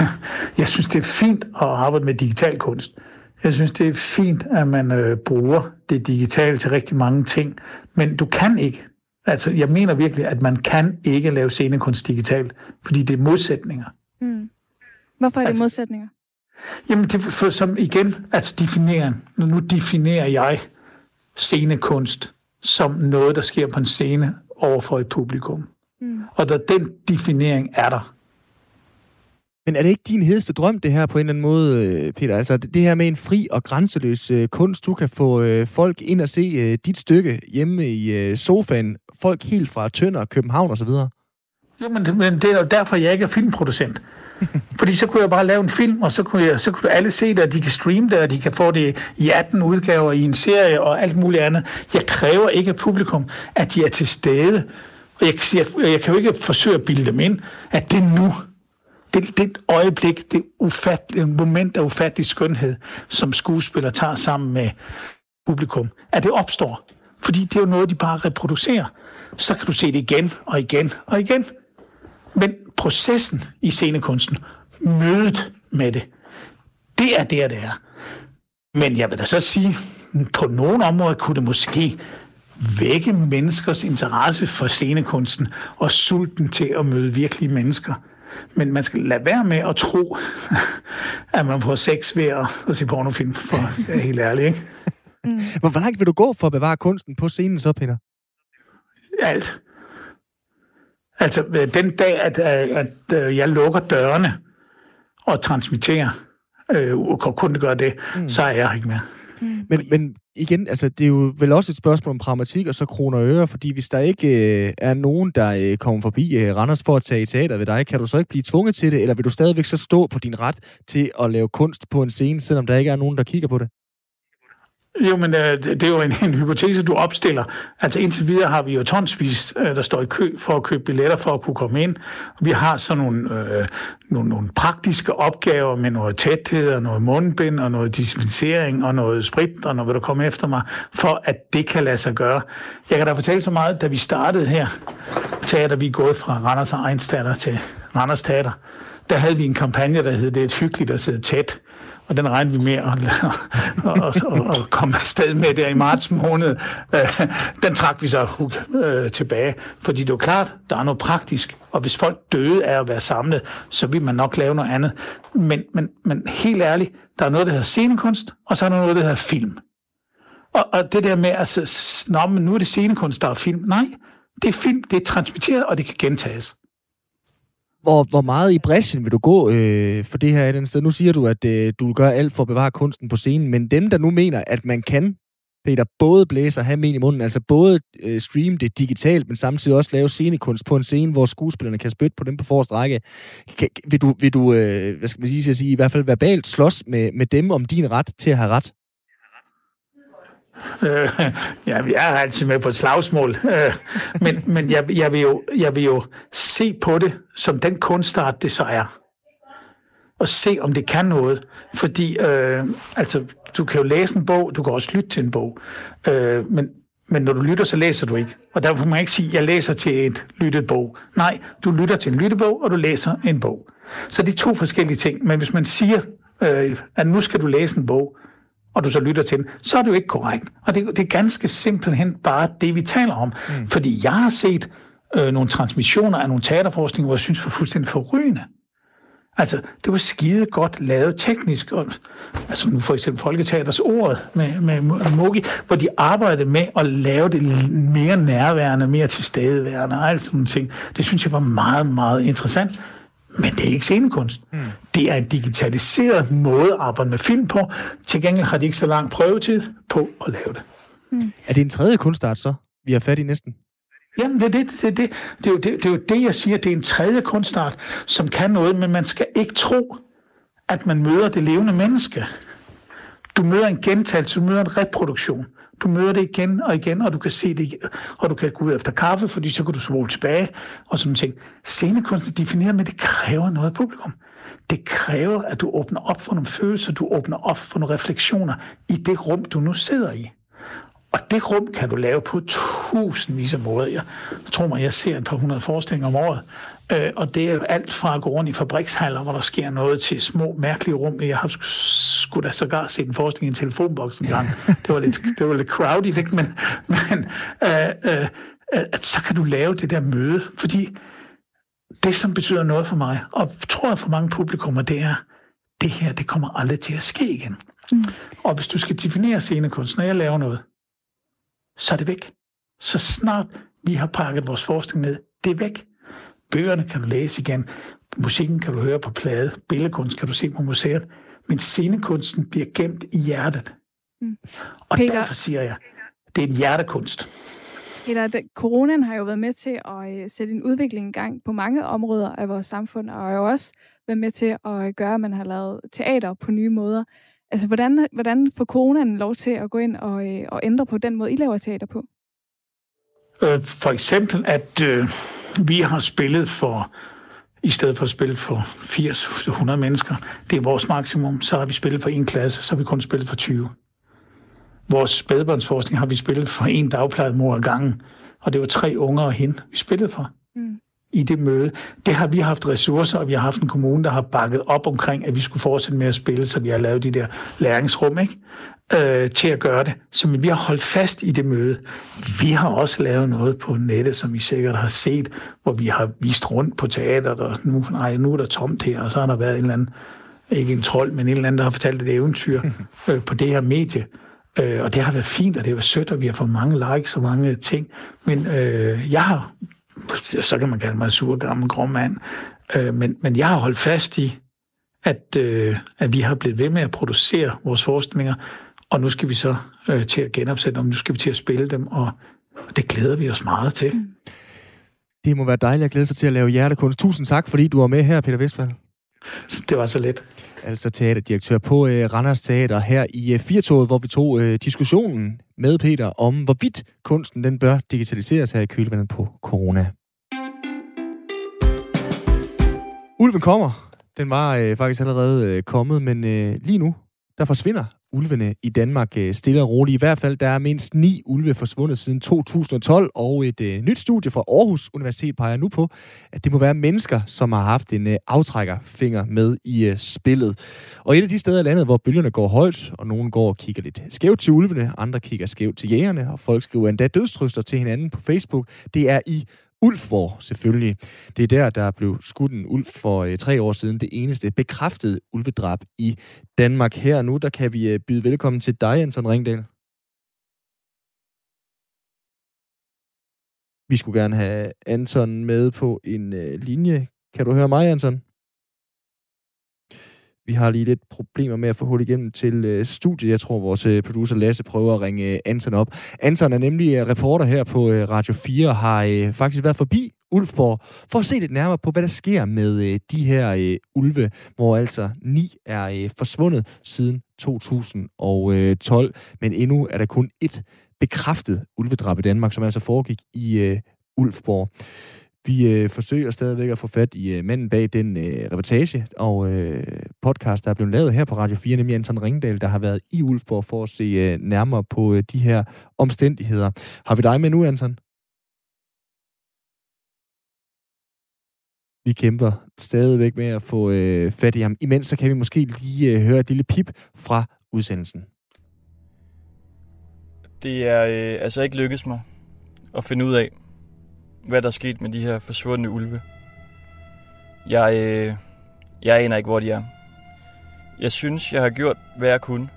jeg synes, det er fint at arbejde med digital kunst. Jeg synes, det er fint, at man øh, bruger det digitale til rigtig mange ting, men du kan ikke. Altså, jeg mener virkelig, at man kan ikke lave scenekunst digitalt, fordi det er modsætninger. Mm. Hvorfor er det altså, modsætninger? Jamen, det for, som igen, altså defineren. Nu definerer jeg scenekunst som noget, der sker på en scene over for et publikum. Mm. Og da den definering er der, men er det ikke din hedeste drøm, det her på en eller anden måde, øh, Peter? Altså det her med en fri og grænseløs øh, kunst, du kan få øh, folk ind og se øh, dit stykke hjemme i øh, sofaen, folk helt fra Tønder, København osv.? Jo, men, men det er jo derfor, jeg ikke er filmproducent. Fordi så kunne jeg bare lave en film, og så kunne, jeg, så kunne alle se det, og de kan streame det, og de kan få det i 18 udgaver i en serie og alt muligt andet. Jeg kræver ikke af publikum, at de er til stede. Og jeg, jeg, jeg kan jo ikke forsøge at bilde dem ind, at det er nu det, det øjeblik, det ufattelige moment af ufattelig skønhed, som skuespiller tager sammen med publikum, at det opstår. Fordi det er jo noget, de bare reproducerer. Så kan du se det igen og igen og igen. Men processen i scenekunsten, mødet med det, det er der, det er. Men jeg vil da så sige, på nogle områder kunne det måske vække menneskers interesse for scenekunsten og sulten til at møde virkelige mennesker. Men man skal lade være med at tro, at man får sex ved at, at se pornofilm, for det er helt ærligt, ikke? Mm. Hvor langt vil du gå for at bevare kunsten på scenen så, Peter? Alt. Altså, øh, den dag, at, at, at øh, jeg lukker dørene og transmitterer, øh, og kun gøre det, mm. så er jeg ikke mere. Mm. Men, men igen, altså, det er jo vel også et spørgsmål om pragmatik og så kroner og øre, fordi hvis der ikke øh, er nogen, der øh, kommer forbi øh, Randers for at tage i teater ved dig, kan du så ikke blive tvunget til det, eller vil du stadigvæk så stå på din ret til at lave kunst på en scene, selvom der ikke er nogen, der kigger på det? Jo, men øh, det er jo en, en hypotese, du opstiller. Altså indtil videre har vi jo tonsvis, øh, der står i kø for at købe billetter for at kunne komme ind. Vi har sådan nogle, øh, nogle, nogle praktiske opgaver med noget tæthed og noget mundbind og noget dispensering og noget sprit og noget vil du komme efter mig, for at det kan lade sig gøre. Jeg kan da fortælle så meget, da vi startede her, teater, vi er gået fra Randers og Teater til Randers Teater, der havde vi en kampagne, der hed Det er et hyggeligt at sidde tæt og den regnede vi med at, at, at, at komme afsted med der i marts måned. Øh, den trak vi så øh, tilbage, fordi det er klart, der er noget praktisk, og hvis folk døde af at være samlet, så vil man nok lave noget andet. Men, men, men helt ærligt, der er noget, der hedder scenekunst, og så er der noget, der hedder film. Og, og det der med, altså, nå, men nu er det scenekunst, der er film. Nej, det er film, det er transmitteret, og det kan gentages. Hvor, hvor meget i bræschen vil du gå øh, for det her i den sted? Nu siger du, at øh, du vil gøre alt for at bevare kunsten på scenen, men dem, der nu mener, at man kan, Peter, både blæse og have men i munden, altså både øh, streame det digitalt, men samtidig også lave scenekunst på en scene, hvor skuespillerne kan spytte på dem på forreste række. Kan, vil du, vil du øh, hvad skal man sige, sige, i hvert fald verbalt slås med, med dem om din ret til at have ret? Øh, ja, jeg er altid med på et slagsmål. Øh, men men jeg, jeg, vil jo, jeg vil jo se på det som den kunstart, det så er. Og se, om det kan noget. Fordi, øh, altså, du kan jo læse en bog, du kan også lytte til en bog. Øh, men, men når du lytter, så læser du ikke. Og derfor må man ikke sige, at jeg læser til et lyttet bog. Nej, du lytter til en lyttebog, og du læser en bog. Så det er to forskellige ting. Men hvis man siger, øh, at nu skal du læse en bog, og du så lytter til den, så er det jo ikke korrekt. Og det, det er ganske simpelthen bare det, vi taler om. Mm. Fordi jeg har set øh, nogle transmissioner af nogle teaterforskning, hvor jeg synes var fuldstændig forrygende. Altså, det var skide godt lavet teknisk. Og, altså nu for eksempel Folketeaters ordet med, med Mogi, hvor de arbejdede med at lave det mere nærværende, mere tilstedeværende og alt sådan nogle ting. Det synes jeg var meget, meget interessant. Men det er ikke scenekunst. Mm. Det er en digitaliseret måde at arbejde med film på. Til gengæld har de ikke så lang prøvetid på at lave det. Mm. Er det en tredje kunstart så, vi har fat i næsten? Jamen, det, det, det, det, det, er jo, det, det er jo det, jeg siger. Det er en tredje kunstart, som kan noget, men man skal ikke tro, at man møder det levende menneske. Du møder en gentagelse, du møder en reproduktion. Du møder det igen og igen, og du kan se det og du kan gå ud efter kaffe, fordi så kan du svole tilbage og sådan ting. Scenekunst definerer, men det kræver noget af publikum. Det kræver, at du åbner op for nogle følelser, du åbner op for nogle refleksioner i det rum, du nu sidder i. Og det rum kan du lave på tusindvis af måder. Jeg tror mig, jeg ser et par hundrede forestillinger om året. Øh, og det er alt fra at gå rundt i fabrikshaller, hvor der sker noget, til små, mærkelige rum. Jeg har skulle da sågar set en forestilling i en telefonboks en gang. Det var lidt, det var lidt crowded, ikke? men, men øh, øh, at så kan du lave det der møde, fordi det, som betyder noget for mig, og tror jeg for mange publikummer, det er, det her, det kommer aldrig til at ske igen. Mm. Og hvis du skal definere scenekunst, når jeg laver noget, så er det væk. Så snart vi har pakket vores forskning ned, det er væk. Bøgerne kan du læse igen, musikken kan du høre på plade, billedkunst kan du se på museet, men scenekunsten bliver gemt i hjertet. Mm. Og Peter, derfor siger jeg, det er en hjertekunst. Peter, det, coronaen har jo været med til at øh, sætte en udvikling i gang på mange områder af vores samfund, og har jo også været med til at gøre, at man har lavet teater på nye måder. Altså, hvordan, hvordan får coronaen lov til at gå ind og, øh, og ændre på den måde, I laver teater på? Øh, for eksempel, at øh, vi har spillet for, i stedet for at spille for 80-100 mennesker, det er vores maksimum, så har vi spillet for en klasse, så har vi kun spillet for 20. Vores spædbørnsforskning har vi spillet for en dagplejet mor ad gangen, og det var tre unger og hende, vi spillede for. Mm i det møde. Det har vi haft ressourcer, og vi har haft en kommune, der har bakket op omkring, at vi skulle fortsætte med at spille, så vi har lavet de der læringsrum, ikke? Øh, til at gøre det. Så vi har holdt fast i det møde. Vi har også lavet noget på nettet, som I sikkert har set, hvor vi har vist rundt på teateret, og nu, nej, nu er der tomt her, og så har der været en eller anden, ikke en trold, men en eller anden, der har fortalt et eventyr øh, på det her medie. Øh, og det har været fint, og det har været sødt, og vi har fået mange likes og mange ting. Men øh, jeg har så kan man kalde mig en sur gammel grå mand, øh, men, men jeg har holdt fast i, at, øh, at vi har blevet ved med at producere vores forestillinger, og nu skal vi så øh, til at genopsætte dem, nu skal vi til at spille dem, og, og det glæder vi os meget til. Det må være dejligt at glæde sig til at lave hjertekunst. Tusind tak, fordi du var med her, Peter Vestfald. Det var så let. Altså teaterdirektør på øh, Randers Teater her i øh, Firtoget, hvor vi tog øh, diskussionen med Peter om, hvorvidt kunsten den bør digitaliseres her i kølvandet på corona. Ulven kommer. Den var øh, faktisk allerede øh, kommet, men øh, lige nu, der forsvinder ulvene i Danmark øh, stille og roligt. I hvert fald, der er mindst ni ulve forsvundet siden 2012, og et øh, nyt studie fra Aarhus Universitet peger nu på, at det må være mennesker, som har haft en øh, aftrækkerfinger med i øh, spillet. Og et af de steder i landet, hvor bølgerne går højt, og nogen går og kigger lidt skævt til ulvene, andre kigger skævt til jægerne, og folk skriver endda dødstrøster til hinanden på Facebook, det er i Ulfborg selvfølgelig. Det er der, der blev skudt en ulv for øh, tre år siden. Det eneste bekræftede ulvedrab i Danmark. Her nu, der kan vi øh, byde velkommen til dig, Anton Ringdal. Vi skulle gerne have Anton med på en øh, linje. Kan du høre mig, Anton? Vi har lige lidt problemer med at få hul igennem til øh, studiet. Jeg tror, vores øh, producer Lasse prøver at ringe øh, Anton op. Anton er nemlig øh, reporter her på øh, Radio 4 og har øh, faktisk været forbi Ulfborg for at se lidt nærmere på, hvad der sker med øh, de her øh, ulve, hvor altså ni er øh, forsvundet siden 2012, øh, men endnu er der kun et bekræftet ulvedrab i Danmark, som altså foregik i øh, Ulfborg. Vi øh, forsøger stadigvæk at få fat i øh, manden bag den øh, reportage og øh, podcast, der er blevet lavet her på Radio 4, nemlig Anton Ringdal, der har været i Ulfborg for at se øh, nærmere på øh, de her omstændigheder. Har vi dig med nu, Anton? Vi kæmper stadigvæk med at få øh, fat i ham. Imens så kan vi måske lige øh, høre et lille pip fra udsendelsen. Det er øh, altså ikke lykkedes mig at finde ud af, hvad der er sket med de her forsvundne ulve. Jeg, øh, Jeg aner ikke, hvor de er. Jeg synes, jeg har gjort, hvad jeg kunne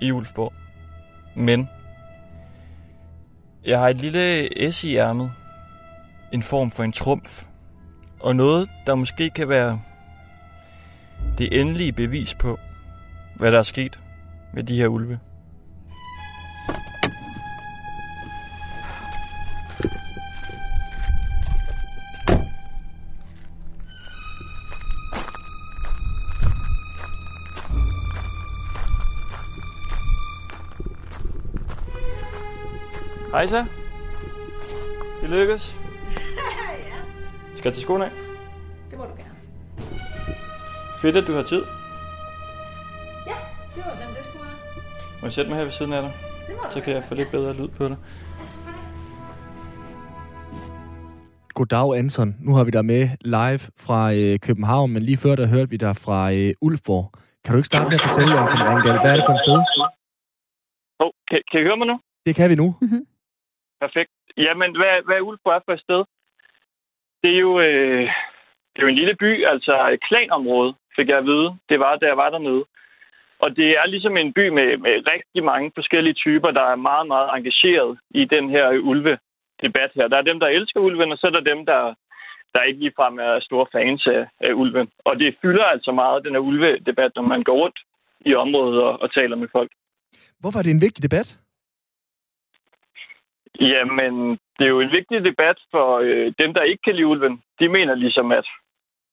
i Ulfborg. Men jeg har et lille S i ærmet. En form for en trumf. Og noget, der måske kan være det endelige bevis på, hvad der er sket med de her ulve. Hej så. Det lykkes. ja. Skal jeg tage skoene af? Det må du gerne. Fedt, at du har tid. Ja, det var sådan, det skulle være. Må jeg sætte mig her ved siden af dig? Det må Så kan jeg få lidt bedre lyd på dig. Goddag, Anton. Nu har vi dig med live fra øh, København, men lige før der hørte vi dig fra øh, Ulfborg. Kan du ikke starte med at fortælle, Anton Ringdal, hvad er det for et sted? Oh, kan, kan I høre mig nu? Det kan vi nu. Perfekt. Jamen, hvad, hvad Ulfborg er for et sted? Det er jo, øh, det er jo en lille by, altså et klanområde, fik jeg at vide. Det var, da jeg var dernede. Og det er ligesom en by med, med rigtig mange forskellige typer, der er meget, meget engageret i den her ulve-debat her. Der er dem, der elsker ulven, og så er der dem, der, der ikke ligefrem er store fans af, af ulven. Og det fylder altså meget, den her ulve-debat, når man går rundt i området og, og taler med folk. Hvorfor er det en vigtig debat? Jamen, det er jo en vigtig debat for øh, dem, der ikke kan lide ulven. De mener ligesom, at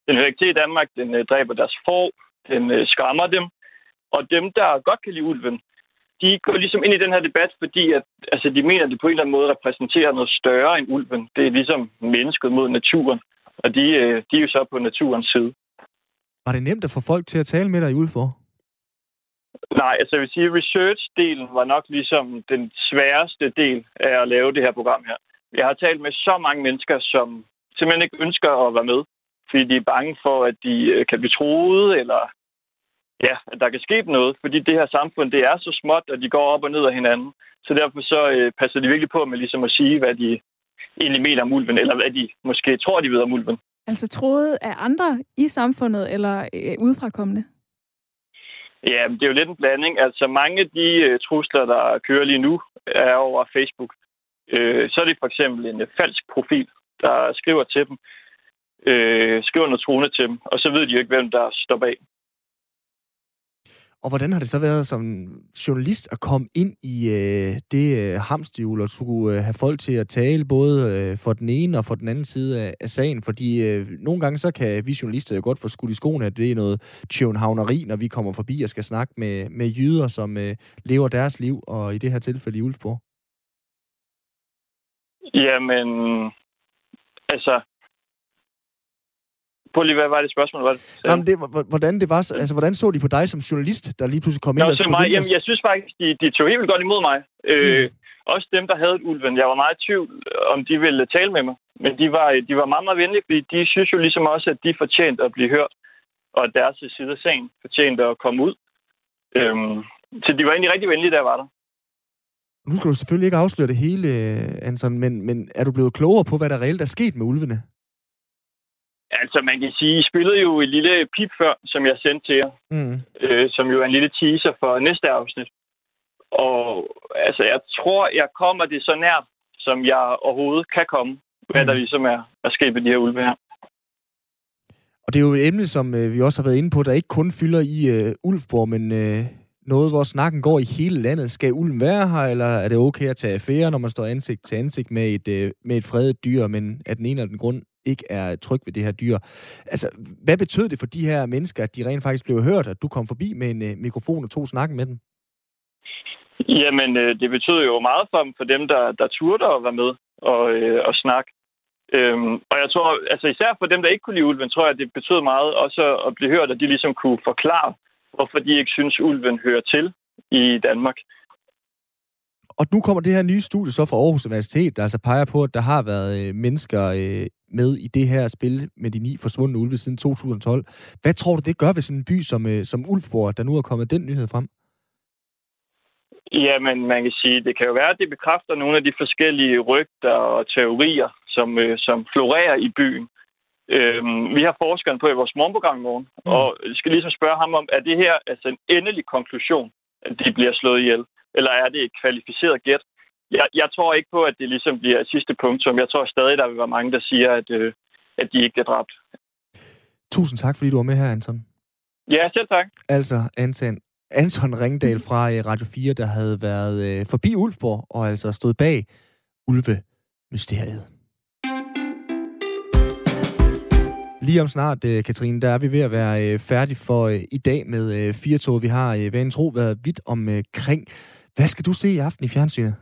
den hører ikke til i Danmark, den øh, dræber deres får, den øh, skræmmer dem. Og dem, der godt kan lide ulven, de går ligesom ind i den her debat, fordi at, altså, de mener, at det på en eller anden måde repræsenterer noget større end ulven. Det er ligesom mennesket mod naturen, og de, øh, de er jo så på naturens side. Var det nemt at få folk til at tale med dig i Ulfborg? Nej, altså jeg vil sige, at research-delen var nok ligesom den sværeste del af at lave det her program her. Jeg har talt med så mange mennesker, som simpelthen ikke ønsker at være med, fordi de er bange for, at de øh, kan blive troet, eller ja, at der kan ske noget, fordi det her samfund, det er så småt, og de går op og ned af hinanden. Så derfor så øh, passer de virkelig på med ligesom at sige, hvad de egentlig mener om ulven, eller hvad de måske tror, de ved om ulven. Altså troet af andre i samfundet, eller øh, udefrakommende? Ja, det er jo lidt en blanding. Altså mange af de øh, trusler, der kører lige nu, er over Facebook. Øh, så er det for eksempel en øh, falsk profil, der skriver til dem, øh, skriver noget truende til dem, og så ved de jo ikke, hvem der står bag. Og hvordan har det så været som journalist at komme ind i øh, det øh, hamsterhjul, og skulle øh, have folk til at tale både øh, for den ene og for den anden side af, af sagen? Fordi øh, nogle gange så kan vi journalister jo godt få skudt i skoene, at det er noget tjøvenhavneri, når vi kommer forbi og skal snakke med, med jyder, som øh, lever deres liv, og i det her tilfælde i Ulfborg. Jamen, altså... Prøv lige, hvad var det spørgsmål? Var det? Jamen, det, hvor- hvordan, det var, så- altså, hvordan så de på dig som journalist, der lige pludselig kom ind Nå, og så skulle mig, ind og- jamen, jeg synes faktisk, de, de tog helt vildt godt imod mig. Øh, Mm. Også dem, der havde ulven. Jeg var meget i tvivl, om de ville tale med mig. Men de var, de var meget, meget venlige, fordi de synes jo ligesom også, at de fortjente at blive hørt. Og at deres side af sagen fortjente at komme ud. Øhm, så de var egentlig rigtig venlige, jeg var der. Nu skal du selvfølgelig ikke afsløre det hele, øh, Anson, men, men er du blevet klogere på, hvad der reelt er sket med ulvene? Altså, man kan sige, I spillede jo et lille pip før, som jeg sendte til jer. Mm. øh, som jo er en lille teaser for næste afsnit. Og altså, jeg tror, jeg kommer det så nært, som jeg overhovedet kan komme, hvad Mm. der ligesom er, er sket med de her ulve her. Og det er jo et emne, som øh, vi også har været inde på, der ikke kun fylder i øh, Ulfborg, men øh, noget, hvor snakken går i hele landet. Skal ulven være her, eller er det okay at tage affære, når man står ansigt til ansigt med et, øh, med et fredet dyr, men af den ene eller den grund ikke er tryg ved det her dyr? Altså, hvad betød det for de her mennesker, at de rent faktisk blev hørt, at du kom forbi med en øh, mikrofon og tog snakken med dem? Jamen, øh, det betød jo meget for dem, for dem, der, der turde at være med og, øh, og snakke. Øhm, og jeg tror, altså især for dem, der ikke kunne lide ulven, tror jeg, det betød meget også at blive hørt, at de ligesom kunne forklare, hvorfor de ikke synes, ulven hører til i Danmark. Og nu kommer det her nye studie så fra Aarhus Universitet, der altså peger på, at der har været øh, mennesker øh, med i det her spil med de ni forsvundne ulve siden 2012. Hvad tror du, det gør ved sådan en by som, øh, som Ulfborg, der nu er kommet den nyhed frem? Jamen, man kan sige, det kan jo være, at det bekræfter nogle af de forskellige rygter og teorier, som, øh, som florerer i byen. Øhm, vi har forskeren på i vores morgenprogram i morgen, mm. og skal ligesom spørge ham om, er det her altså en endelig konklusion, at de bliver slået ihjel? Eller er det et kvalificeret gæt? Jeg, jeg tror ikke på, at det ligesom bliver et sidste punktum. Jeg tror stadig, der vil være mange, der siger, at, øh, at de ikke bliver dræbt. Tusind tak, fordi du var med her, Anton. Ja, selv tak. Altså, Anton, Anton Ringdal fra øh, Radio 4, der havde været øh, forbi Ulfborg og altså stod bag Ulve-mysteriet. Lige om snart, øh, Katrine, der er vi ved at være øh, færdige for øh, i dag med øh, Firtoget. Vi har, øh, hvad en tro, været vidt omkring. Hvad skal du se i aften i fjernsynet?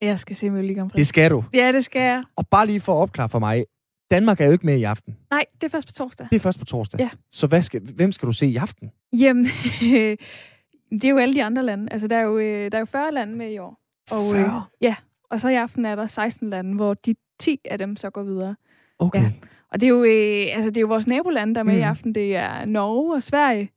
Jeg skal se Melodi Grand Prix. Det skal du. Ja, det skal jeg. Og bare lige for at opklare for mig. Danmark er jo ikke med i aften. Nej, det er først på torsdag. Det er først på torsdag. Ja. Så hvad skal, hvem skal du se i aften? Jamen, det er jo alle de andre lande. Altså, der er jo, øh, der er jo 40 lande med i år. Og, øh, 40? ja, og så i aften er der 16 lande, hvor de 10 af dem så går videre. Okay. Ja. Og det er jo, øh, altså, det er jo vores nabolande, der er med mm. i aften. Det er Norge og Sverige,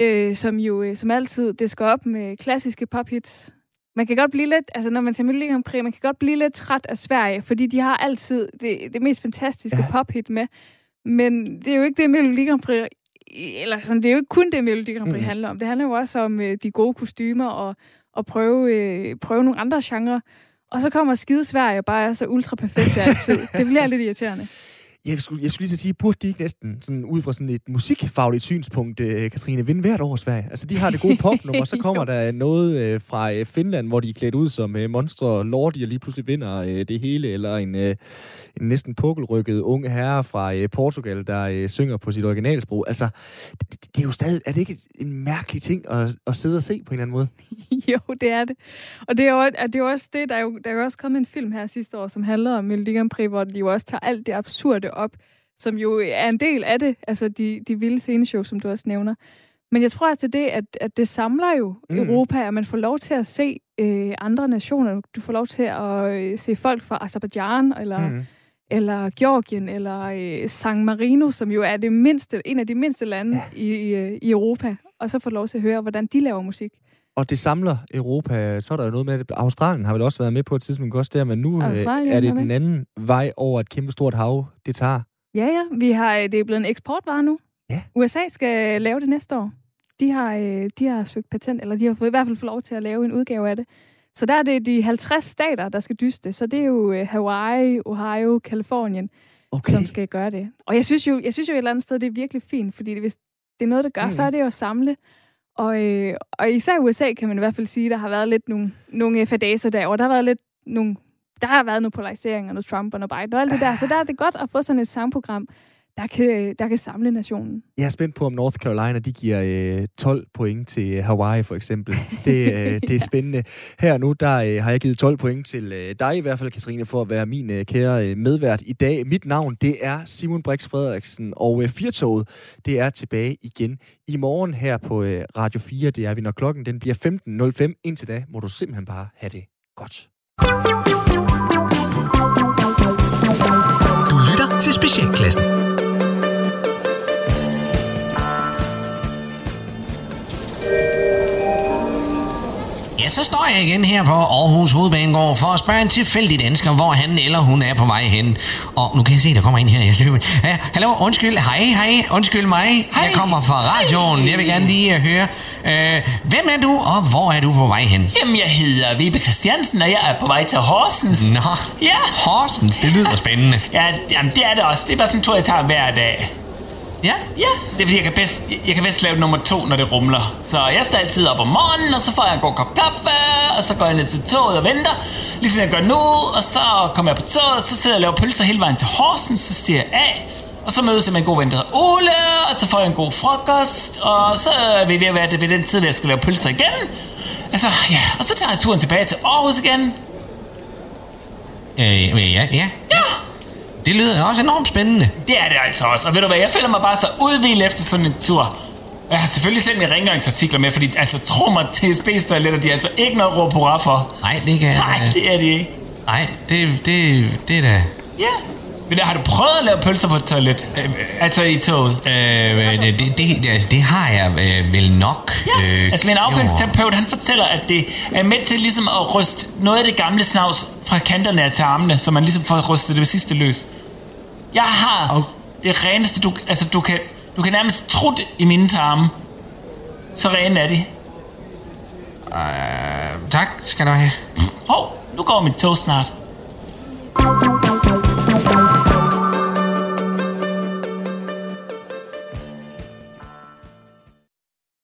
øh, som jo øh, som altid, det skal op med klassiske pophits. Man kan godt blive lidt, altså når man ser Melodi Grand Prix, man kan godt blive lidt træt af Sverige, fordi de har altid det, det mest fantastiske Ja. pophit med. Men det er jo ikke det, Melodi Grand Prix, eller sådan, det er jo ikke kun det, Melodi Grand Prix mm. handler om. Det handler jo også om øh, de gode kostymer og, og prøve, øh, prøve nogle andre genrer. Og så kommer skide Sverige og bare er så ultra perfekt altid. det bliver lidt irriterende. Jeg skulle, jeg skulle lige så sige, burde de ikke næsten, sådan, ud fra sådan et musikfagligt synspunkt, øh, Katrine, vinde hvert år Sverige? Altså, de har det gode popnummer, så kommer der noget øh, fra øh, Finland, hvor de er klædt ud som øh, monstre lordi, og lige pludselig vinder øh, det hele, eller en, øh, en næsten pukkelrykket unge herre fra øh, Portugal, der øh, synger på sit originalsprog. Altså, det, det, det er jo stadig, er det ikke en mærkelig ting at, at sidde og se på en eller anden måde? jo, det er det. Og det er jo, det er jo også det, der er jo, der er jo også kommet en film her sidste år, som handler om Melodi Grand Prix, hvor de jo også tager alt det absurde op, som jo er en del af det, altså de, de vilde sceneshow, som du også nævner. Men jeg tror altså det, at, at det samler jo Mm. Europa, at man får lov til at se øh, andre nationer. Du får lov til at øh, se folk fra Azerbaijan, eller, mm. Eller Georgien, eller øh, San Marino, som jo er det mindste, en af de mindste lande Ja. i, i, øh, i Europa. Og så få lov til at høre, hvordan de laver musik. Og det samler Europa. Så er der jo noget med, at Australien har vel også været med på et tidspunkt også der, men nu øh, Australien er det den anden vej over et kæmpe stort hav, det tager. Ja, ja. Vi har, øh, det er blevet en eksportvare nu. Ja. USA skal lave det næste år. De har, øh, de har søgt patent, eller de har fået, i hvert fald fået lov til at lave en udgave af det. Så der er det de 50 stater, der skal dyste. Så det er jo Hawaii, Ohio, Kalifornien, Okay. som skal gøre det. Og jeg synes jo, jeg synes jo et eller andet sted, det er virkelig fint, fordi det, hvis det er noget, der gør, mm. så er det jo at samle. Og, øh, og især i USA kan man i hvert fald sige, der har været lidt nogle, nogle fadaser derovre. Der har været lidt nogle, der har været noget polarisering og noget Trump og noget Biden og alt det der. Så der er det godt at få sådan et sangprogram, der kan, der kan samle nationen. Jeg er spændt på, om North Carolina de giver øh, 12 point til Hawaii, for eksempel. Det, øh, det er spændende. Her nu, der øh, har jeg givet 12 point til øh, dig i hvert fald, Katrine, for at være min øh, kære øh, medvært i dag. Mit navn, det er Simon Brix Frederiksen, og øh, Firtoget, det er tilbage igen i morgen her på øh, Radio 4. Det er vi, når klokken den bliver 15.05. Indtil da må du simpelthen bare have det godt. Du lytter til Specialklassen. Ja, så står jeg igen her på Aarhus Hovedbanegård for at spørge en tilfældig dansker, hvor han eller hun er på vej hen. Og nu kan jeg se, der kommer en her. Jeg løber. Ja, hallo, undskyld. Hej, hej. Undskyld mig. Hej. Jeg kommer fra radioen. Jeg vil gerne lige uh, høre. Øh, hvem er du, og hvor er du på vej hen? Jamen, jeg hedder Vibe Christiansen, og jeg er på vej til Horsens. Nå, Ja. Horsens, det lyder spændende. Ja, jamen, det er det også. Det er bare sådan en tur, jeg tager hver dag. Ja, Ja, det er fordi, jeg kan bedst, jeg kan bedst lave nummer to, når det rumler. Så jeg står altid op om morgenen, og så får jeg en god kop kaffe, og så går jeg ned til toget og venter, ligesom jeg gør nu, og så kommer jeg på toget, og så sidder jeg og laver pølser hele vejen til Horsens, så stiger jeg af, og så mødes jeg med en god ven, der hedder Ole, og så får jeg en god frokost, og så er vi ved at være det ved den tid, hvor jeg skal lave pølser igen. Altså, ja, og så tager jeg turen tilbage til Aarhus igen. øh, ja, ja. Ja, Det lyder også enormt spændende. Det er det altså også. Og ved du hvad, jeg føler mig bare så udvildt efter sådan en tur. Jeg har selvfølgelig slet ikke rengøringsartikler med, fordi altså, tro mig, TSB's toiletter, de er altså ikke noget råb hurra for. Nej, det kan Nej, det er de ikke. Nej, det, det, det er da... Ja. Men har du prøvet at lave pølser på et toilet? Øh, altså i toget? Øh, det, det, det, altså, det har jeg øh, vel nok. Ja, øh, altså min jo. afføringsterapeut, han fortæller, at det er med til ligesom at ryste noget af det gamle snavs fra kanterne af til armene, så man ligesom får rystet det sidste løs. Jeg har okay. det reneste, du, altså, du, kan, du kan nærmest trutte i mine tarme. Så rene er de. Uh, tak skal du have. Hov, oh, nu går mit tog snart. thank you